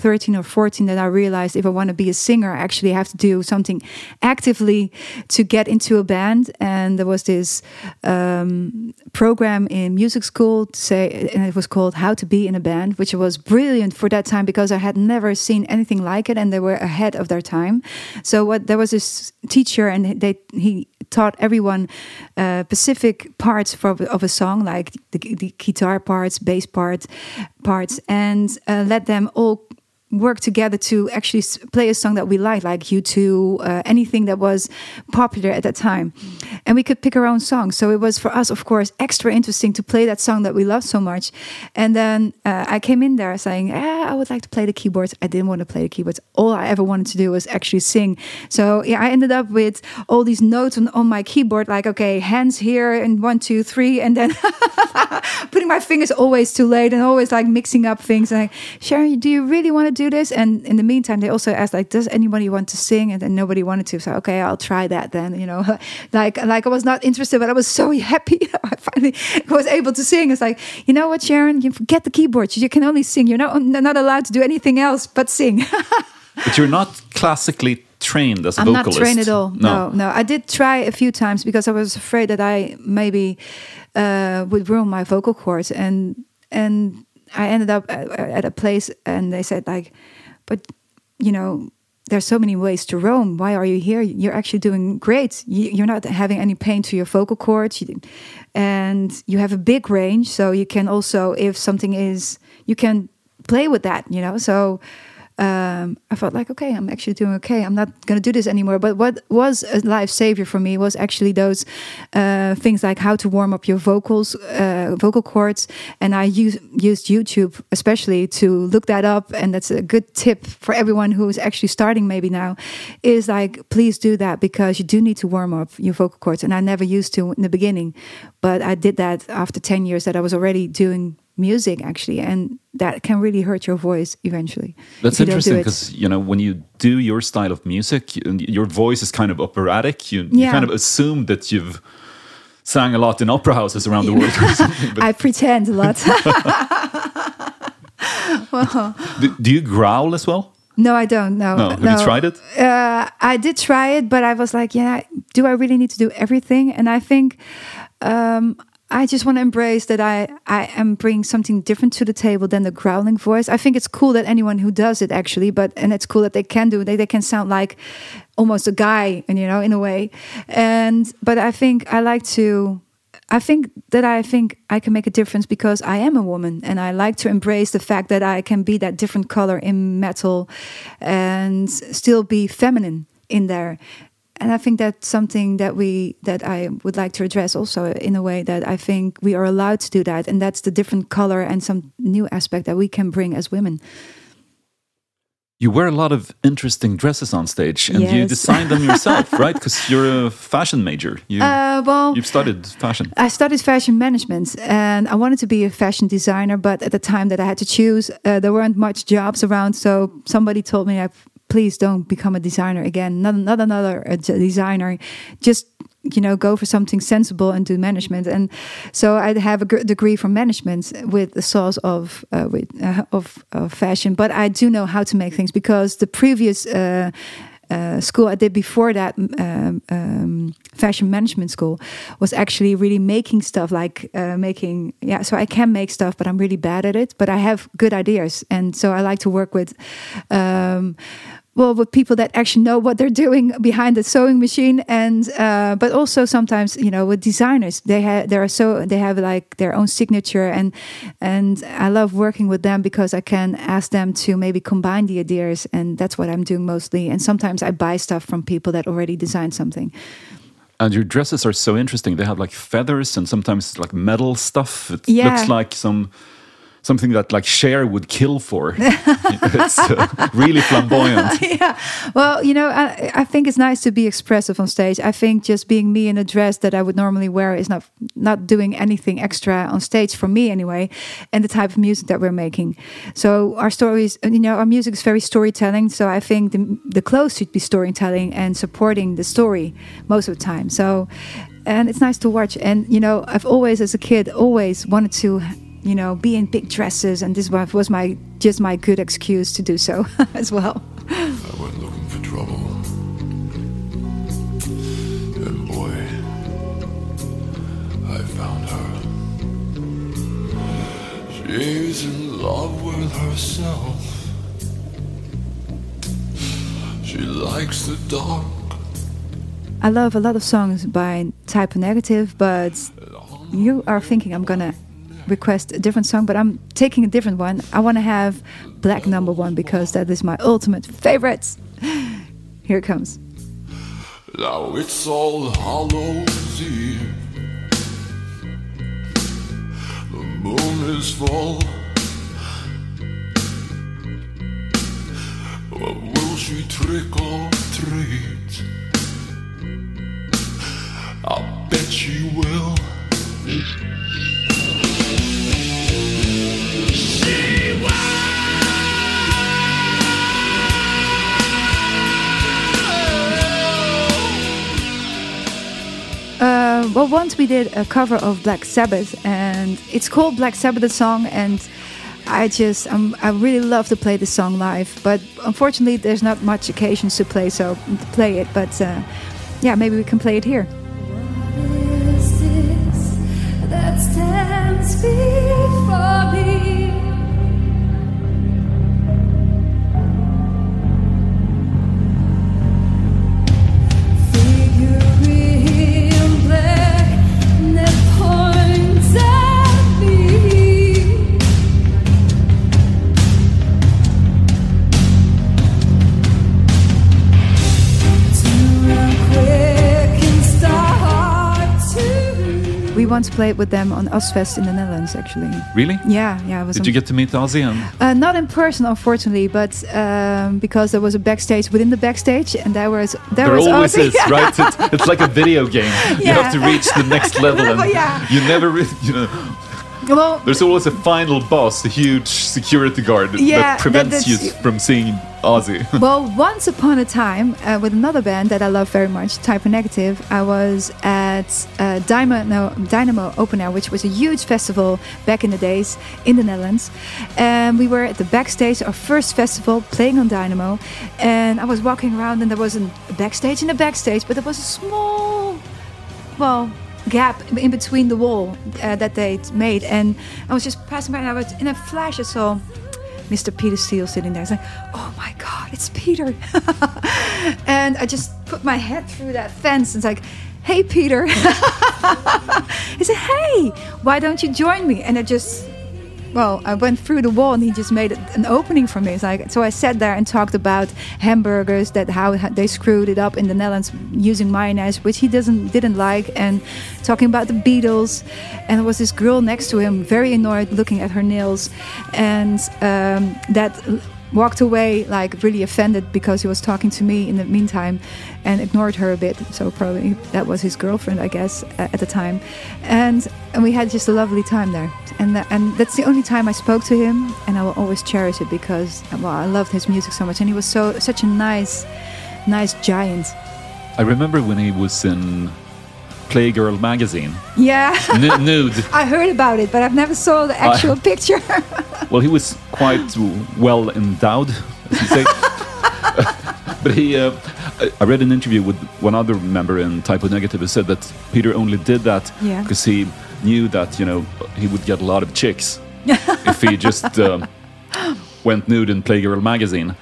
13 or 14 that I realized if I want to be a singer, I actually have to do something actively to get into a band. And there was this um, program in music school to say, and it was called How to Be in a Band, which was brilliant for that time because I had never seen anything like it, and they were ahead of their time. So what there was this teacher, and they he taught everyone uh, specific parts for, of a song, like the, the guitar parts, bass part, parts, and uh, let them all work together to actually play a song that we liked, like U2, uh, anything that was popular at that time. And we could pick our own song. So it was for us, of course, extra interesting to play that song that we love so much. And then uh, I came in there saying, ah, I would like to play the keyboards. I didn't want to play the keyboards. All I ever wanted to do was actually sing. So yeah, I ended up with all these notes on, on my keyboard, like, okay, hands here and one, two, three. And then <laughs> putting my fingers always too late and always like mixing up things. Like, Sharon, do you really want to this? And in the meantime, they also asked like, does anybody want to sing? And then nobody wanted to. So okay, I'll try that then. You know, <laughs> like like I was not interested, but I was so <laughs> happy <laughs> I finally was able to sing. It's like, you know what, Sharon, you forget the keyboard. You can only sing. You're not not allowed to do anything else but sing. But you're not classically trained as a I'm vocalist. not trained at all. No. no, I did try a few times because I was afraid that I maybe uh, would ruin my vocal cords, and and I ended up at, a place, and they said like, but you know. There's so many ways to roam. Why are you here? You're actually doing great. You- You're not having any pain to your vocal cords, and you have a big range. So you can also, if something is, you can play with that. You know. So um, I felt like, okay, I'm actually doing okay. I'm not going to do this anymore. But what was a life savior for me was actually those uh, things like how to warm up your vocals, uh, vocal cords. And I use, used YouTube especially to look that up. And that's a good tip for everyone who is actually starting maybe now is like, please do that because you do need to warm up your vocal cords. And I never used to in the beginning, but I did that after 10 years that I was already doing music actually and that can really hurt your voice eventually That's if you don't do interesting because you know when you do your style of music, you, your voice is kind of operatic. You, you kind of assume that you've sang a lot in opera houses around the world. <laughs> I pretend a lot. <laughs> do, do you growl as well? no, I don't. No. No. Have you tried it? Uh, I did try it, but I was like, yeah, do I really need to do everything? And I think um, I just want to embrace that I, I am bringing something different to the table than the growling voice. I think it's cool that anyone who does it actually, but and it's cool that they can do it. They, they can sound like almost a guy, and you know, in a way. And but I think I like to. I think that I think I can make a difference because I am a woman and I like to embrace the fact that I can be that different color in metal and still be feminine in there. And I think that's something that we that I would like to address also in a way that I think we are allowed to do that and that's the different color and some new aspect that we can bring as women. You wear a lot of interesting dresses on stage, and you Yes. design them yourself, <laughs> right? Because you're a fashion major. You, Uh, well, you've studied fashion. I studied fashion management and I wanted to be a fashion designer, but at the time that I had to choose, uh, there weren't much jobs around. So somebody told me, uh, please don't become a designer again, not, not another uh, designer. Just you know, go for something sensible and do management. And so I have a degree from management with the source of uh, with uh, of, of fashion, but I do know how to make things because the previous. Uh, uh, school I did before that, um, um, fashion management school, was actually really making stuff like uh, making, yeah. So I can make stuff, but I'm really bad at it. But I have good ideas, and so I like to work with, um, well, with people that actually know what they're doing behind the sewing machine, and uh, but also sometimes you know with designers, they have they are so they have like their own signature, and and I love working with them because I can ask them to maybe combine the ideas, and that's what I'm doing mostly. And sometimes I buy stuff from people that already designed something. And your dresses are so interesting. They have like feathers and sometimes like metal stuff. It Yeah. looks like some something that like Cher would kill for. <laughs> it's uh, really flamboyant. <laughs> yeah. Well, you know, I, I think it's nice to be expressive on stage. I think just being me in a dress that I would normally wear is not not doing anything extra on stage for me anyway, and the type of music that we're making. So our stories, you know, our music is very storytelling. So I think the the clothes should be storytelling and supporting the story most of the time. So. And it's nice to watch. And you know, I've always, as a kid, always wanted to you know, be in big dresses, and this was was my just my good excuse to do so <laughs> as well. I went looking for trouble. And boy, I found her. She's in love with herself. She likes the dark. I love a lot of songs by Type Negative, but you are thinking I'm gonna request a different song, but I'm taking a different one. I want to have Black Number One because that is my ultimate favorite. <laughs> Here it comes. Now it's all Hallows Eve. The moon is full. Well, will she trick or treat? I bet she will. Uh, well, once we did a cover of Black Sabbath, and it's called Black Sabbath the song, and I just um, I really love to play the song live, but unfortunately there's not much occasions to play so to play it. But uh, yeah, maybe we can play it here. is this that stands before me? Once played with them on Ozzfest in the Netherlands, actually. Really? Yeah, yeah. Did you get to meet Ozzy? And Uh, not in person, unfortunately, but um, because there was a backstage within the backstage, and there was there, there was always Ozzy. is, right? <laughs> It's, it's like a video game. You have to reach the next <laughs> level, and yeah. you never, you know, well, there's always a final boss, a huge security guard Yeah, that prevents that- you from seeing Ozzy. <laughs> well, once upon a time, uh, with another band that I love very much, Type Negative, I was at uh, Dynamo, Dynamo Open Air, which was a huge festival back in the days in the Netherlands. And we were at the backstage, our first festival, playing on Dynamo. And I was walking around, and there wasn't a backstage in the backstage, but there was a small, well, gap in between the wall uh, that they'd made. And I was just passing by, and I was in a flash, I saw. Mr. Peter Steele sitting there. It's like, oh my God, it's Peter. <laughs> and I just put my head through that fence and it's like, hey, Peter. <laughs> he said, hey, why don't you join me? And I just, well, I went through the wall and he just made an opening for me. It's like, so I sat there and talked about hamburgers, that how they screwed it up in the Netherlands using mayonnaise, which he doesn't didn't like, and talking about the Beatles. And there was this girl next to him, very annoyed, looking at her nails, and um, that walked away like really offended because he was talking to me in the meantime and ignored her a bit. So probably that was his girlfriend i guess at the time. And and we had just a lovely time there. And and that's the only time i spoke to him and i will always cherish it because well i loved his music so much. And he was so such a nice nice giant. I remember when he was in Playgirl magazine, yeah N- nude. <laughs> i heard about it but i've never saw the actual <laughs> picture Well, he was quite well endowed, as you say. <laughs> but he, uh, I- read an interview with one other member in Type O Negative who said that Peter only did that Yeah. because he knew that you know he would get a lot of chicks if he just um, went nude in Playgirl magazine.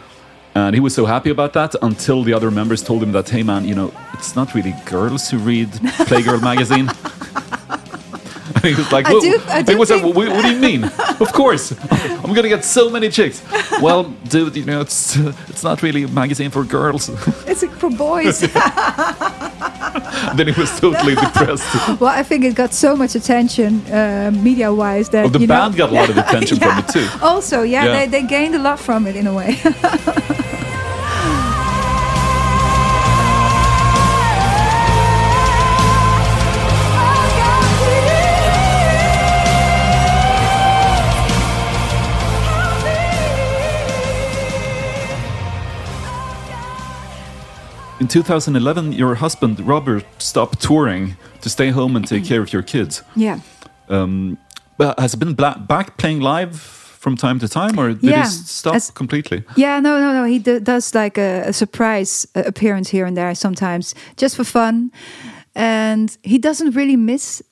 And he was so happy about that until the other members told him that, hey man, you know, it's not really girls who read Playgirl magazine. And <laughs> <laughs> he was like, I do- I do he was like, think- what, what do you mean? <laughs> of course, I'm gonna get so many chicks. Well, dude, you know, it's it's not really a magazine for girls. it's like for boys then he was totally depressed. well i think it got so much attention uh, media wise that Well, the you know- band got a lot of attention from it too. Also, yeah, Yeah. They, they gained a lot from it in a way. In 2011, your husband Robert stopped touring to stay home and take care of your kids. yeah. Um, but has he been bla- back playing live from time to time, or did Yeah, he stop as- completely? Yeah, no, no, no. He d- does like a, a surprise uh, appearance here and there sometimes, just for fun, and he doesn't really miss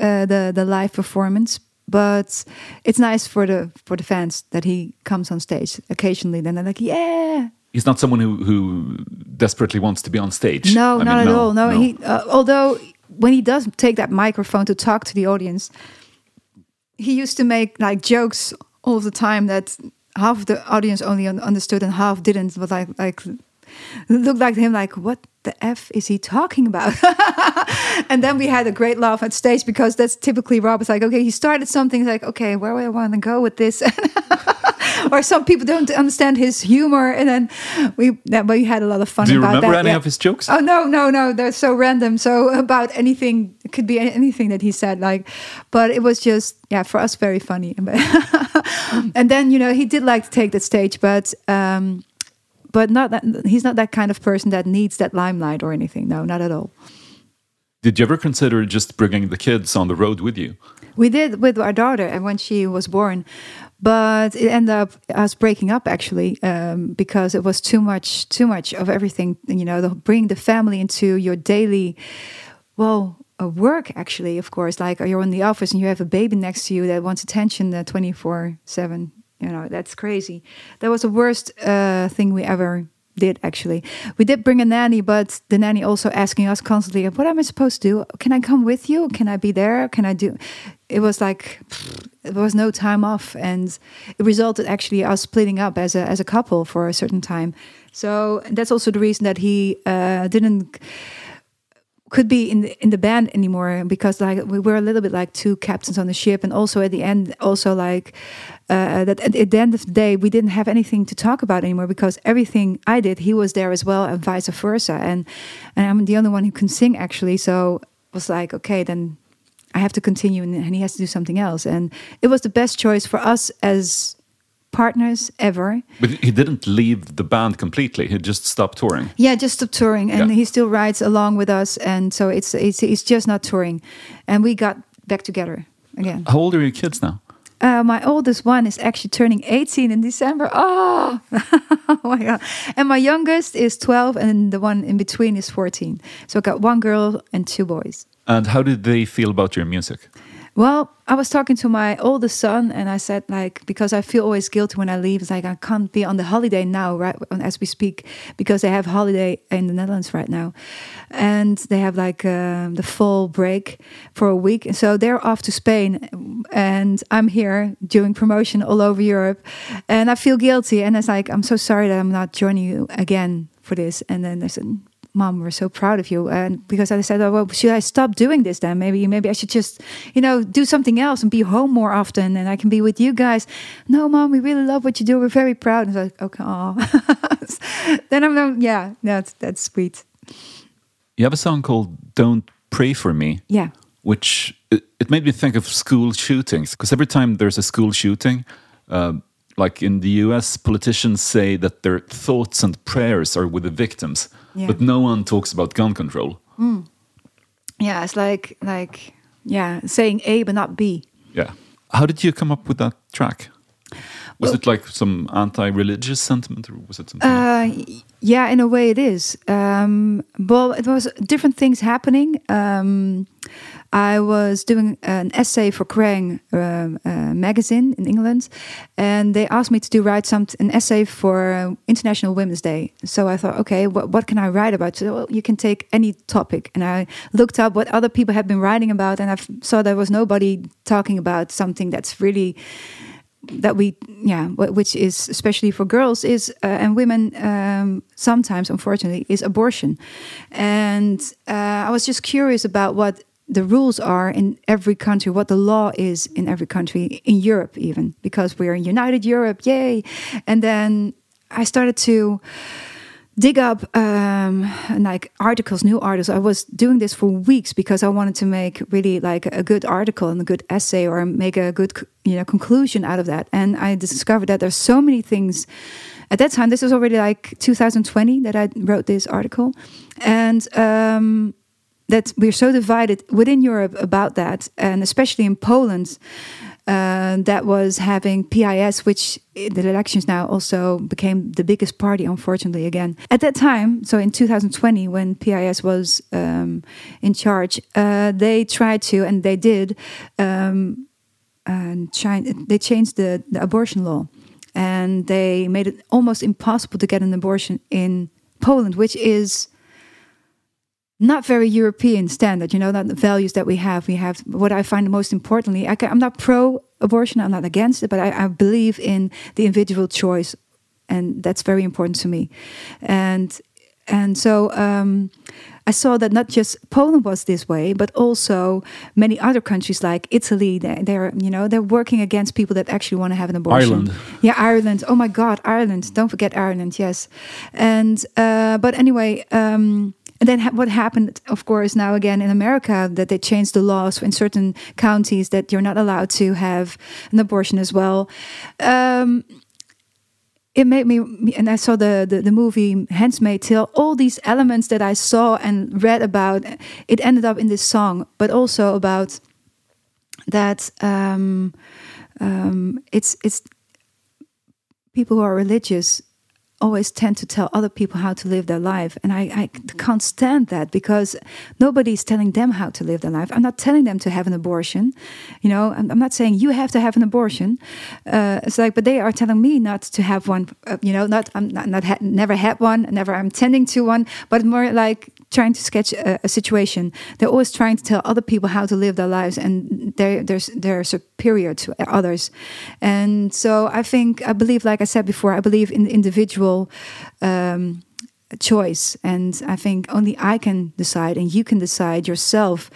uh, the the live performance. But it's nice for the for the fans that he comes on stage occasionally. Then they're like, "Yeah, He's not someone who, who desperately wants to be on stage. No, I not mean, at all. No, he. Uh, although when he does take that microphone to talk to the audience, he used to make like jokes all the time that half the audience only un- understood and half didn't. But like, like looked like to him like, what the f is he talking about? <laughs> and then we had a great laugh at stage because that's typically Rob. It's like, okay, he started something. He's like, okay, where do I want to go with this? <laughs> or some people don't understand his humor, and then we that we had a lot of fun. Do you about remember that, any yeah. of his jokes? Oh no, no, no! They're so random. So about anything, it could be anything that he said. Like, but it was just yeah for us very funny. <laughs> and then you know he did like to take the stage, but um, but not that he's not that kind of person that needs that limelight or anything. No, not at all. Did you ever consider just bringing the kids on the road with you? We did with our daughter, and when she was born, but it ended up us breaking up actually um, because it was too much, too much of everything. You know, the, bring the family into your daily, well, uh, work actually. Of course, like you're in the office and you have a baby next to you that wants attention twenty four seven. You know, that's crazy. That was the worst uh, thing we ever did actually. We did bring a nanny, but the nanny also asking us constantly, "What am I supposed to do? Can I come with you? Can I be there? Can I do?" It was like there was no time off, and it resulted actually us splitting up as a as a couple for a certain time. So that's also the reason that he uh, didn't could be in the in the band anymore because like we were a little bit like two captains on the ship. And also at the end also like uh, that at, the end of the day we didn't have anything to talk about anymore because everything I did he was there as well and vice versa. And and I'm the only one who can sing actually. So it was like okay then I have to continue and, and he has to do something else. And it was the best choice for us as partners ever. But he didn't leave the band completely. He just stopped touring. Yeah, just stopped touring, and Yeah. he still rides along with us, and so it's it's it's just not touring, and we got back together again. How old are your kids now? Uh, my oldest one is actually turning 18 in December. Oh, <laughs> oh my god! And my youngest is 12, and the one in between is 14. So I got one girl and two boys. And how did they feel about your music? Well, I was talking to my oldest son, and I said, like, because I feel always guilty when I leave. It's like I can't be on the holiday now, right as we speak, because they have holiday in the Netherlands right now, and they have like um, the fall break for a week. So they're off to Spain, and I'm here doing promotion all over Europe, and I feel guilty. And it's like I'm so sorry that I'm not joining you again for this. And then they said, mom we're so proud of you and because i said oh, well should i stop doing this then? Maybe maybe i should just you know do something else and be home more often and i can be with you guys. No mom we really love what you do. We're very proud. And i was like okay aw. <laughs> then i'm like, yeah that's that's sweet. You have a song called "Don't Pray for Me." yeah. which it, it made me think of school shootings because every time there's a school shooting uh, like in the us politicians say that their thoughts and prayers are with the victims Yeah. but no one talks about gun control yeah it's like like yeah saying a but not b yeah how did you come up with that track was Well- it like some anti-religious sentiment or was it something? Uh, y- yeah, in a way it is. Um, well, it was different things happening. Um, I was doing an essay for Kerrang! um, uh, magazine in England, and they asked me to do write some an essay for International Women's Day. So I thought, okay, what, what can I write about? So well, you can take any topic, and I looked up what other people had been writing about, and I saw there was nobody talking about something that's really that we yeah which is especially for girls is uh, and women um, sometimes unfortunately is abortion and uh, i was just curious about what the rules are in every country what the law is in every country in europe even because we're in united europe yay and then i started to dig up um, like articles, new articles. I was doing this for weeks because I wanted to make really like a good article and a good essay or make a good you know conclusion out of that. And I discovered that there's so many things. At that time, this was already like 2020 that I wrote this article, and um, that we're so divided within Europe about that, and especially in Poland. Uh, that was having PIS, which in the elections now also became the biggest party, unfortunately, again. At that time, so in 2020, when PIS was um, in charge, uh, they tried to, and they did, um, and they changed the, the abortion law. And they made it almost impossible to get an abortion in Poland, which is not very European standard, you know, not the values that we have. We have what I find most importantly, I, am not pro abortion, I'm not against it, but I, I, believe in the individual choice. And that's very important to me. And and so um, I saw that not just Poland was this way, but also many other countries like Italy. They, they're you know they're working against people that actually want to have an abortion. Ireland. Yeah, Ireland. Oh my God, Ireland! Don't forget Ireland. Yes, and uh, but anyway. Um, and then ha what happened, of course, now again in America, that they changed the laws in certain counties that you're not allowed to have an abortion as well. Um, it made me, and I saw the, the, the movie Handmaid's Tale, all these elements that I saw and read about, it ended up in this song, but also about that um, um, it's, it's people who are religious always tend to tell other people how to live their life. And I, I can't stand that because nobody's telling them how to live their life. I'm not telling them to have an abortion. You know, I'm, I'm not saying you have to have an abortion. Uh, it's like, but they are telling me not to have one. Uh, you know, not I'm not, not ha never had one, never I'm tending to one, but more like trying to sketch a, a, situation. They're always trying to tell other people how to live their lives, and they're they're they're superior to others. And so I think I believe, like I said before, I believe in individual um, choice, and I think only I can decide, and you can decide yourself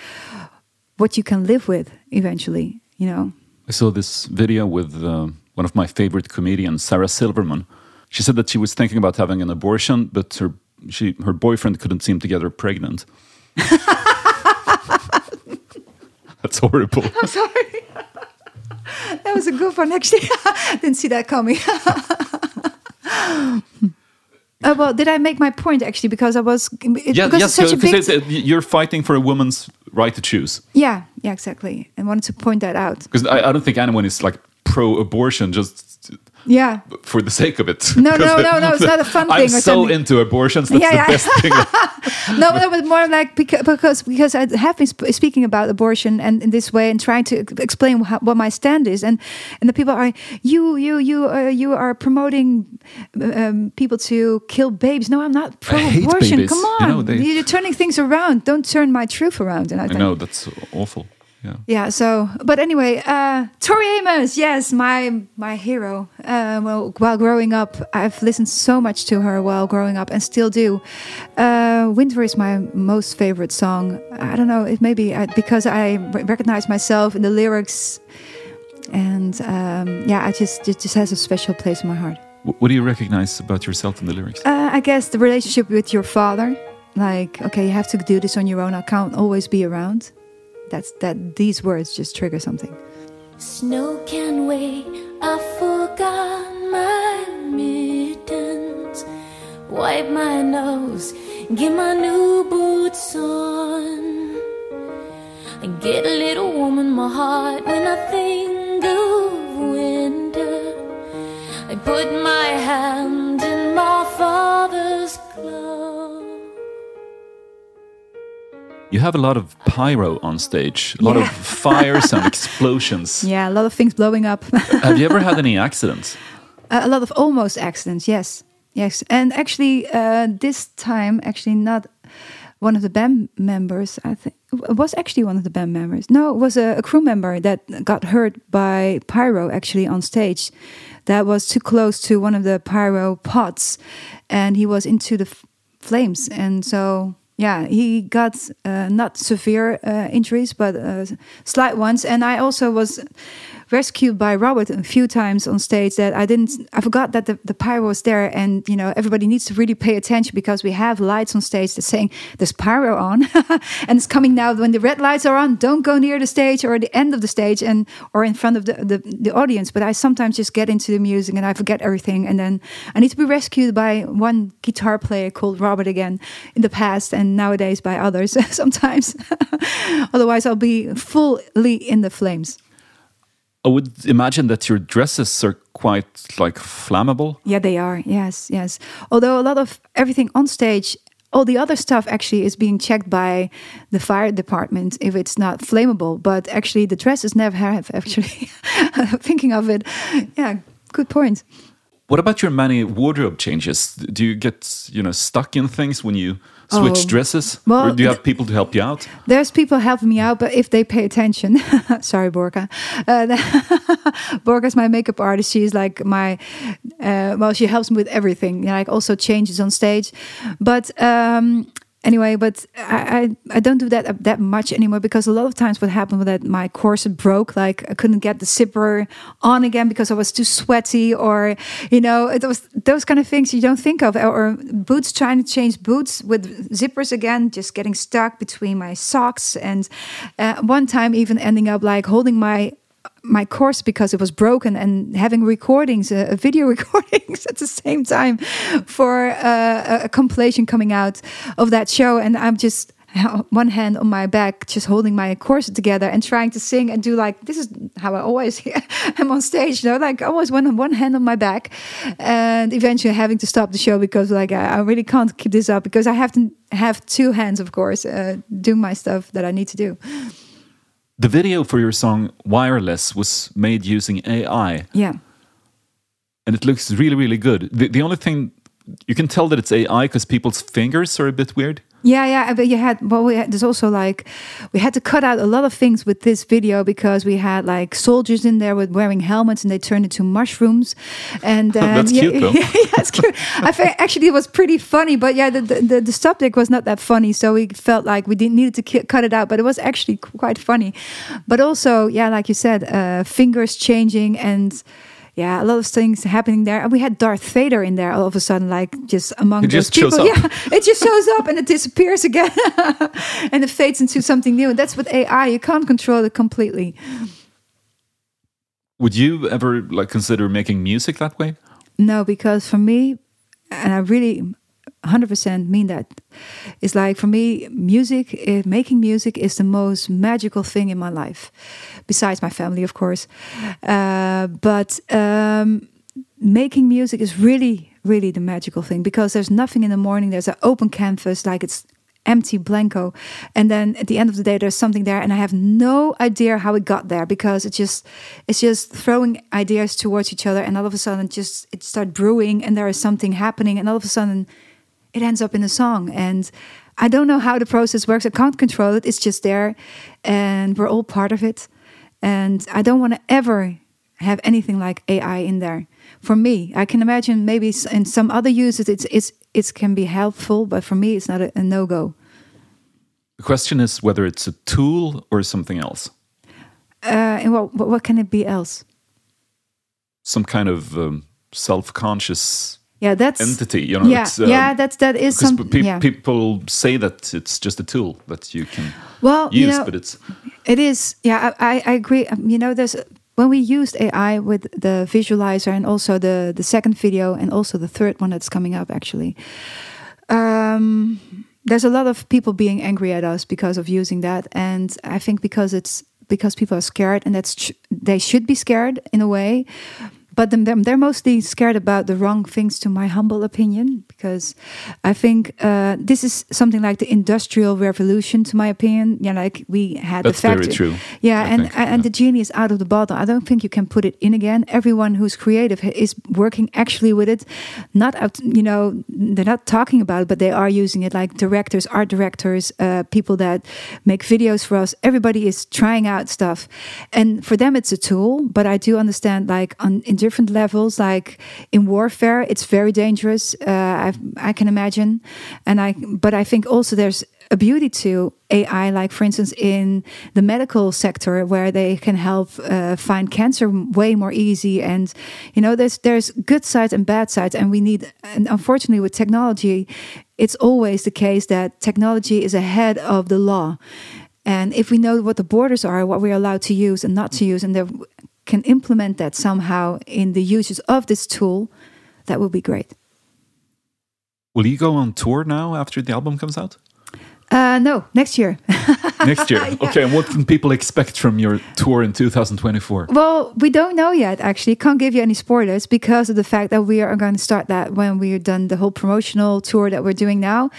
what you can live with eventually. You know. I saw this video with uh, one of my favorite comedians, Sarah Silverman. She said that she was thinking about having an abortion, but her she her boyfriend couldn't seem to get her pregnant. <laughs> That's horrible. I'm sorry. <laughs> that was a good one, actually. <laughs> Didn't see that coming. Uh, well, did I make my point actually? Because I was it, Yeah, because yes, it's such a big you're fighting for a woman's right to choose. yeah yeah exactly, and wanted to point that out. Because I, I don't think anyone is like pro-abortion just Yeah, for the sake of it. No, no, <laughs> no, no, it's not a fun thing. I'm thing so something. into abortions. That's Yeah, the yeah. best thing. no, <laughs> no, but more like because because because I have been sp- speaking about abortion and in this way and trying to explain how, what my stand is, and and the people are you you you uh, you are promoting um, people to kill babies. No, I'm not pro-abortion. Come You on, know, they- you're turning things around. Don't turn my truth around. And I I think know that's awful. Yeah. yeah so but anyway uh tori amos yes my my hero uh well while growing up i've listened so much to her while growing up and still do uh winter is my most favorite song i don't know it may be uh, because i recognize myself in the lyrics and um yeah i just it just has a special place in my heart What do you recognize about yourself in the lyrics? uh, I guess the relationship with your father, like okay, you have to do this on your own. I can't always be around. That's that. These words just trigger something. Snow can wait, I forgot my mittens. Wipe my nose, get my new boots on. And get a little warm in my heart when I think of winter. I put my hand in my father's glove. You have a lot of pyro on stage, a lot of <laughs> fires and explosions. Yeah, a lot of things blowing up. <laughs> Have you ever had any accidents? <laughs> a lot of almost accidents. Yes, yes, and actually, uh, this time, actually, not one of the band members. I think it was actually one of the band members. No, it was a, a crew member that got hurt by pyro actually on stage. That was too close to one of the pyro pots, and he was into the f- flames, and so. Yeah, he got uh, not severe uh, injuries, but uh, slight ones. And I also was rescued by Robert a few times on stage that I didn't I forgot that the, the pyro was there and you know everybody needs to really pay attention because we have lights on stage that's saying there's pyro on <laughs> and it's coming now when the red lights are on don't go near the stage or the end of the stage and or in front of the, the, the audience. But I sometimes just get into the music and I forget everything and then I need to be rescued by one guitar player called Robert again in the past and nowadays by others <laughs> sometimes. <laughs> Otherwise I'll be fully in the flames I would imagine that your dresses are quite like flammable. Yeah, they are. Yes, yes. Although a lot of everything on stage, all the other stuff actually is being checked by the fire department if it's not flammable. But actually, the dresses never have. Actually, <laughs> thinking of it, yeah, good point. What about your many wardrobe changes? Do you get you know stuck in things when you switch Oh, dresses, well, or do you have people to help you out? There's people helping me out, but if they pay attention, <laughs> sorry, Borka. Uh, <laughs> Borka's my makeup artist. She's like my, uh, well, she helps me with everything. Like also changes on stage, but um, anyway, but I, I I don't do that that much anymore because a lot of times what happened was that my corset broke. Like I couldn't get the zipper on again because I was too sweaty, or you know, it was those kind of things you don't think of. Or, or boots trying to change boots with zippers again, just getting stuck between my socks, and uh, one time even ending up like holding my my course because it was broken and having recordings, uh, <laughs> video recordings <laughs> at the same time for uh, a compilation coming out of that show. And I'm just <laughs> one hand on my back, just holding my course together and trying to sing and do like this is how I always am on stage. You know, like always one one hand on my back, and eventually having to stop the show because like I, I really can't keep this up because I have to have two hands, of course, uh, doing my stuff that I need to do. The video for your song "Wireless" was made using AI, Yeah. and it looks really, really good. The, the only thing you can tell that it's AI because people's fingers are a bit weird. Yeah, yeah, but you had well, we had, there's also like we had to cut out a lot of things with this video because we had like soldiers in there with wearing helmets and they turned into mushrooms, and <laughs> um, That's yeah, cute, <laughs> though. yeah, it's cute. I think actually it was pretty funny, but yeah, the the, the, the subject was not that funny, so we felt like we didn't needed to cut it out, but it was actually quite funny. But also, yeah, like you said, uh, fingers changing and. Yeah, a lot of things happening there. And we had Darth Vader in there all of a sudden, like just among It those just people. <laughs> Yeah, it just shows up and it disappears again <laughs> and it fades into something new. And that's with AI. You can't control it completely. Would you ever like consider making music that way? No, because for me, and I really 100% mean that, it's like for me, music, eh, making music is the most magical thing in my life, besides my family, of course. Uh, but um, making music is really, really the magical thing because there's nothing in the morning, there's an open canvas, like it's empty blanco and then at the end of the day there's something there and i have no idea how it got there because it's just it's just throwing ideas towards each other and all of a sudden just it start brewing and there is something happening and all of a sudden it ends up in a song. And i don't know how the process works. I can't control it. It's just there. And we're all part of it. And i don't want to ever have anything like ai in there. For me i can imagine maybe in some other uses it's it's it can be helpful but for me it's not a, a no-go. The question is whether it's a tool or something else, uh, and what, what can it be else? Some kind of um, self-conscious yeah that's entity. You know, yeah it's, um, yeah that's that is because some pe- yeah. people say that it's just a tool that you can well use, you know, but it's It is, yeah, I, I- I agree. Um, You know, there's when we used AI with the visualizer and also the the second video and also the third one that's coming up actually. Um, there's a lot of people being angry at us because of using that, and I think because it's because people are scared, and that's they should be scared in a way. But them, them, they're mostly scared about the wrong things, to my humble opinion, because I think uh, this is something like the industrial revolution, to my opinion. Yeah, like we had That's the very factory. true, Yeah, I and think, and the genie is out of the bottle. I don't think you can put it in again. Everyone who's creative is working actually with it. Not out, you know, they're not talking about it, but they are using it. Like directors, art directors, uh, people that make videos for us. Everybody is trying out stuff, and for them it's a tool. But I do understand, like on in different levels, like in warfare, it's very dangerous. Uh, I I can imagine, and I. But I think also there's a beauty to AI, like for instance in the medical sector, where they can help uh, find cancer way more easy. And you know, there's there's good sides and bad sides, and we need. And unfortunately, with technology, it's always the case that technology is ahead of the law. And if we know what the borders are, what we're allowed to use and not to use, and there can implement that somehow in the uses of this tool, that would be great. Will you go on tour now after the album comes out? Uh, no, next year. <laughs> Next year. <laughs> Okay, and what can people expect from your tour in 2024? Well, we don't know yet, actually. Can't give you any spoilers because of the fact that we are going to start that when we're done the whole promotional tour that we're doing now.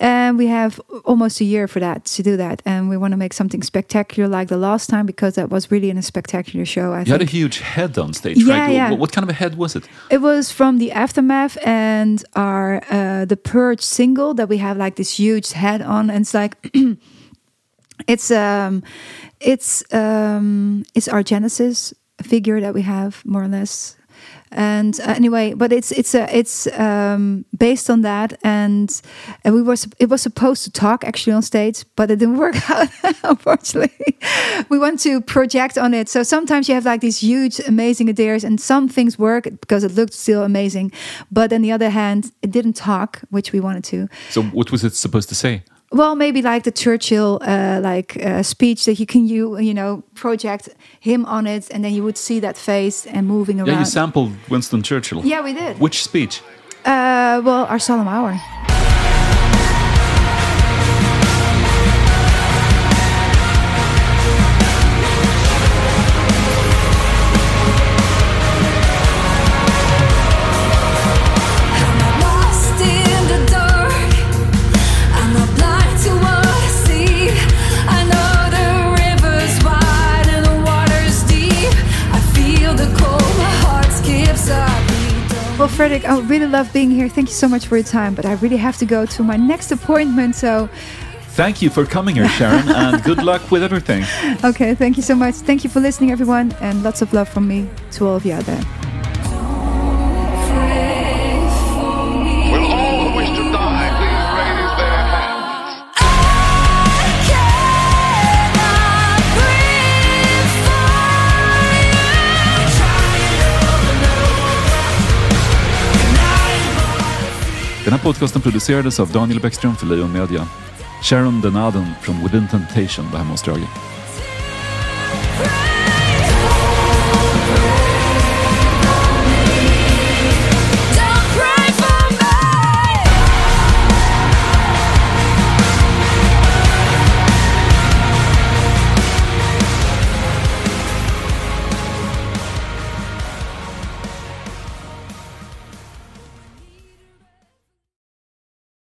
And we have almost a year for that to do that. And we want to make something spectacular like the last time because that was really a spectacular show. I You had a huge head on stage, Yeah, right? yeah. What, what kind of a head was it? It was from the aftermath and our uh, the purge single that we have like this huge head on, and it's like <clears throat> it's um it's um it's our Genesis figure that we have more or less. And uh, anyway, but it's it's a it's um, based on that, and and we were it was supposed to talk actually on stage, but it didn't <laughs> work out. unfortunately, we want to project on it. So sometimes you have like these huge, amazing ideas, and some things work because it looked still amazing, but on the other hand, it didn't talk, which we wanted to. So, what was it supposed to say? Well, maybe like the Churchill uh, like uh, speech that you can you you know project him on it, and then you would see that face and moving around. Yeah, you sampled Winston Churchill. Yeah, we did. Which speech? Uh, well, our solemn hour. Frederick, I really love being here. Thank you so much for your time, but I really have to go to my next appointment. So, Thank you for coming here, Sharon, and good <laughs> luck with everything. okay, thank you so much. Thank you for listening, everyone, and lots of love from me to all of you out there. Den här podcasten producerades av Daniel Bäckström för Lejon Media. Sharon Denaden från Within Temptation var hemma hos Drage.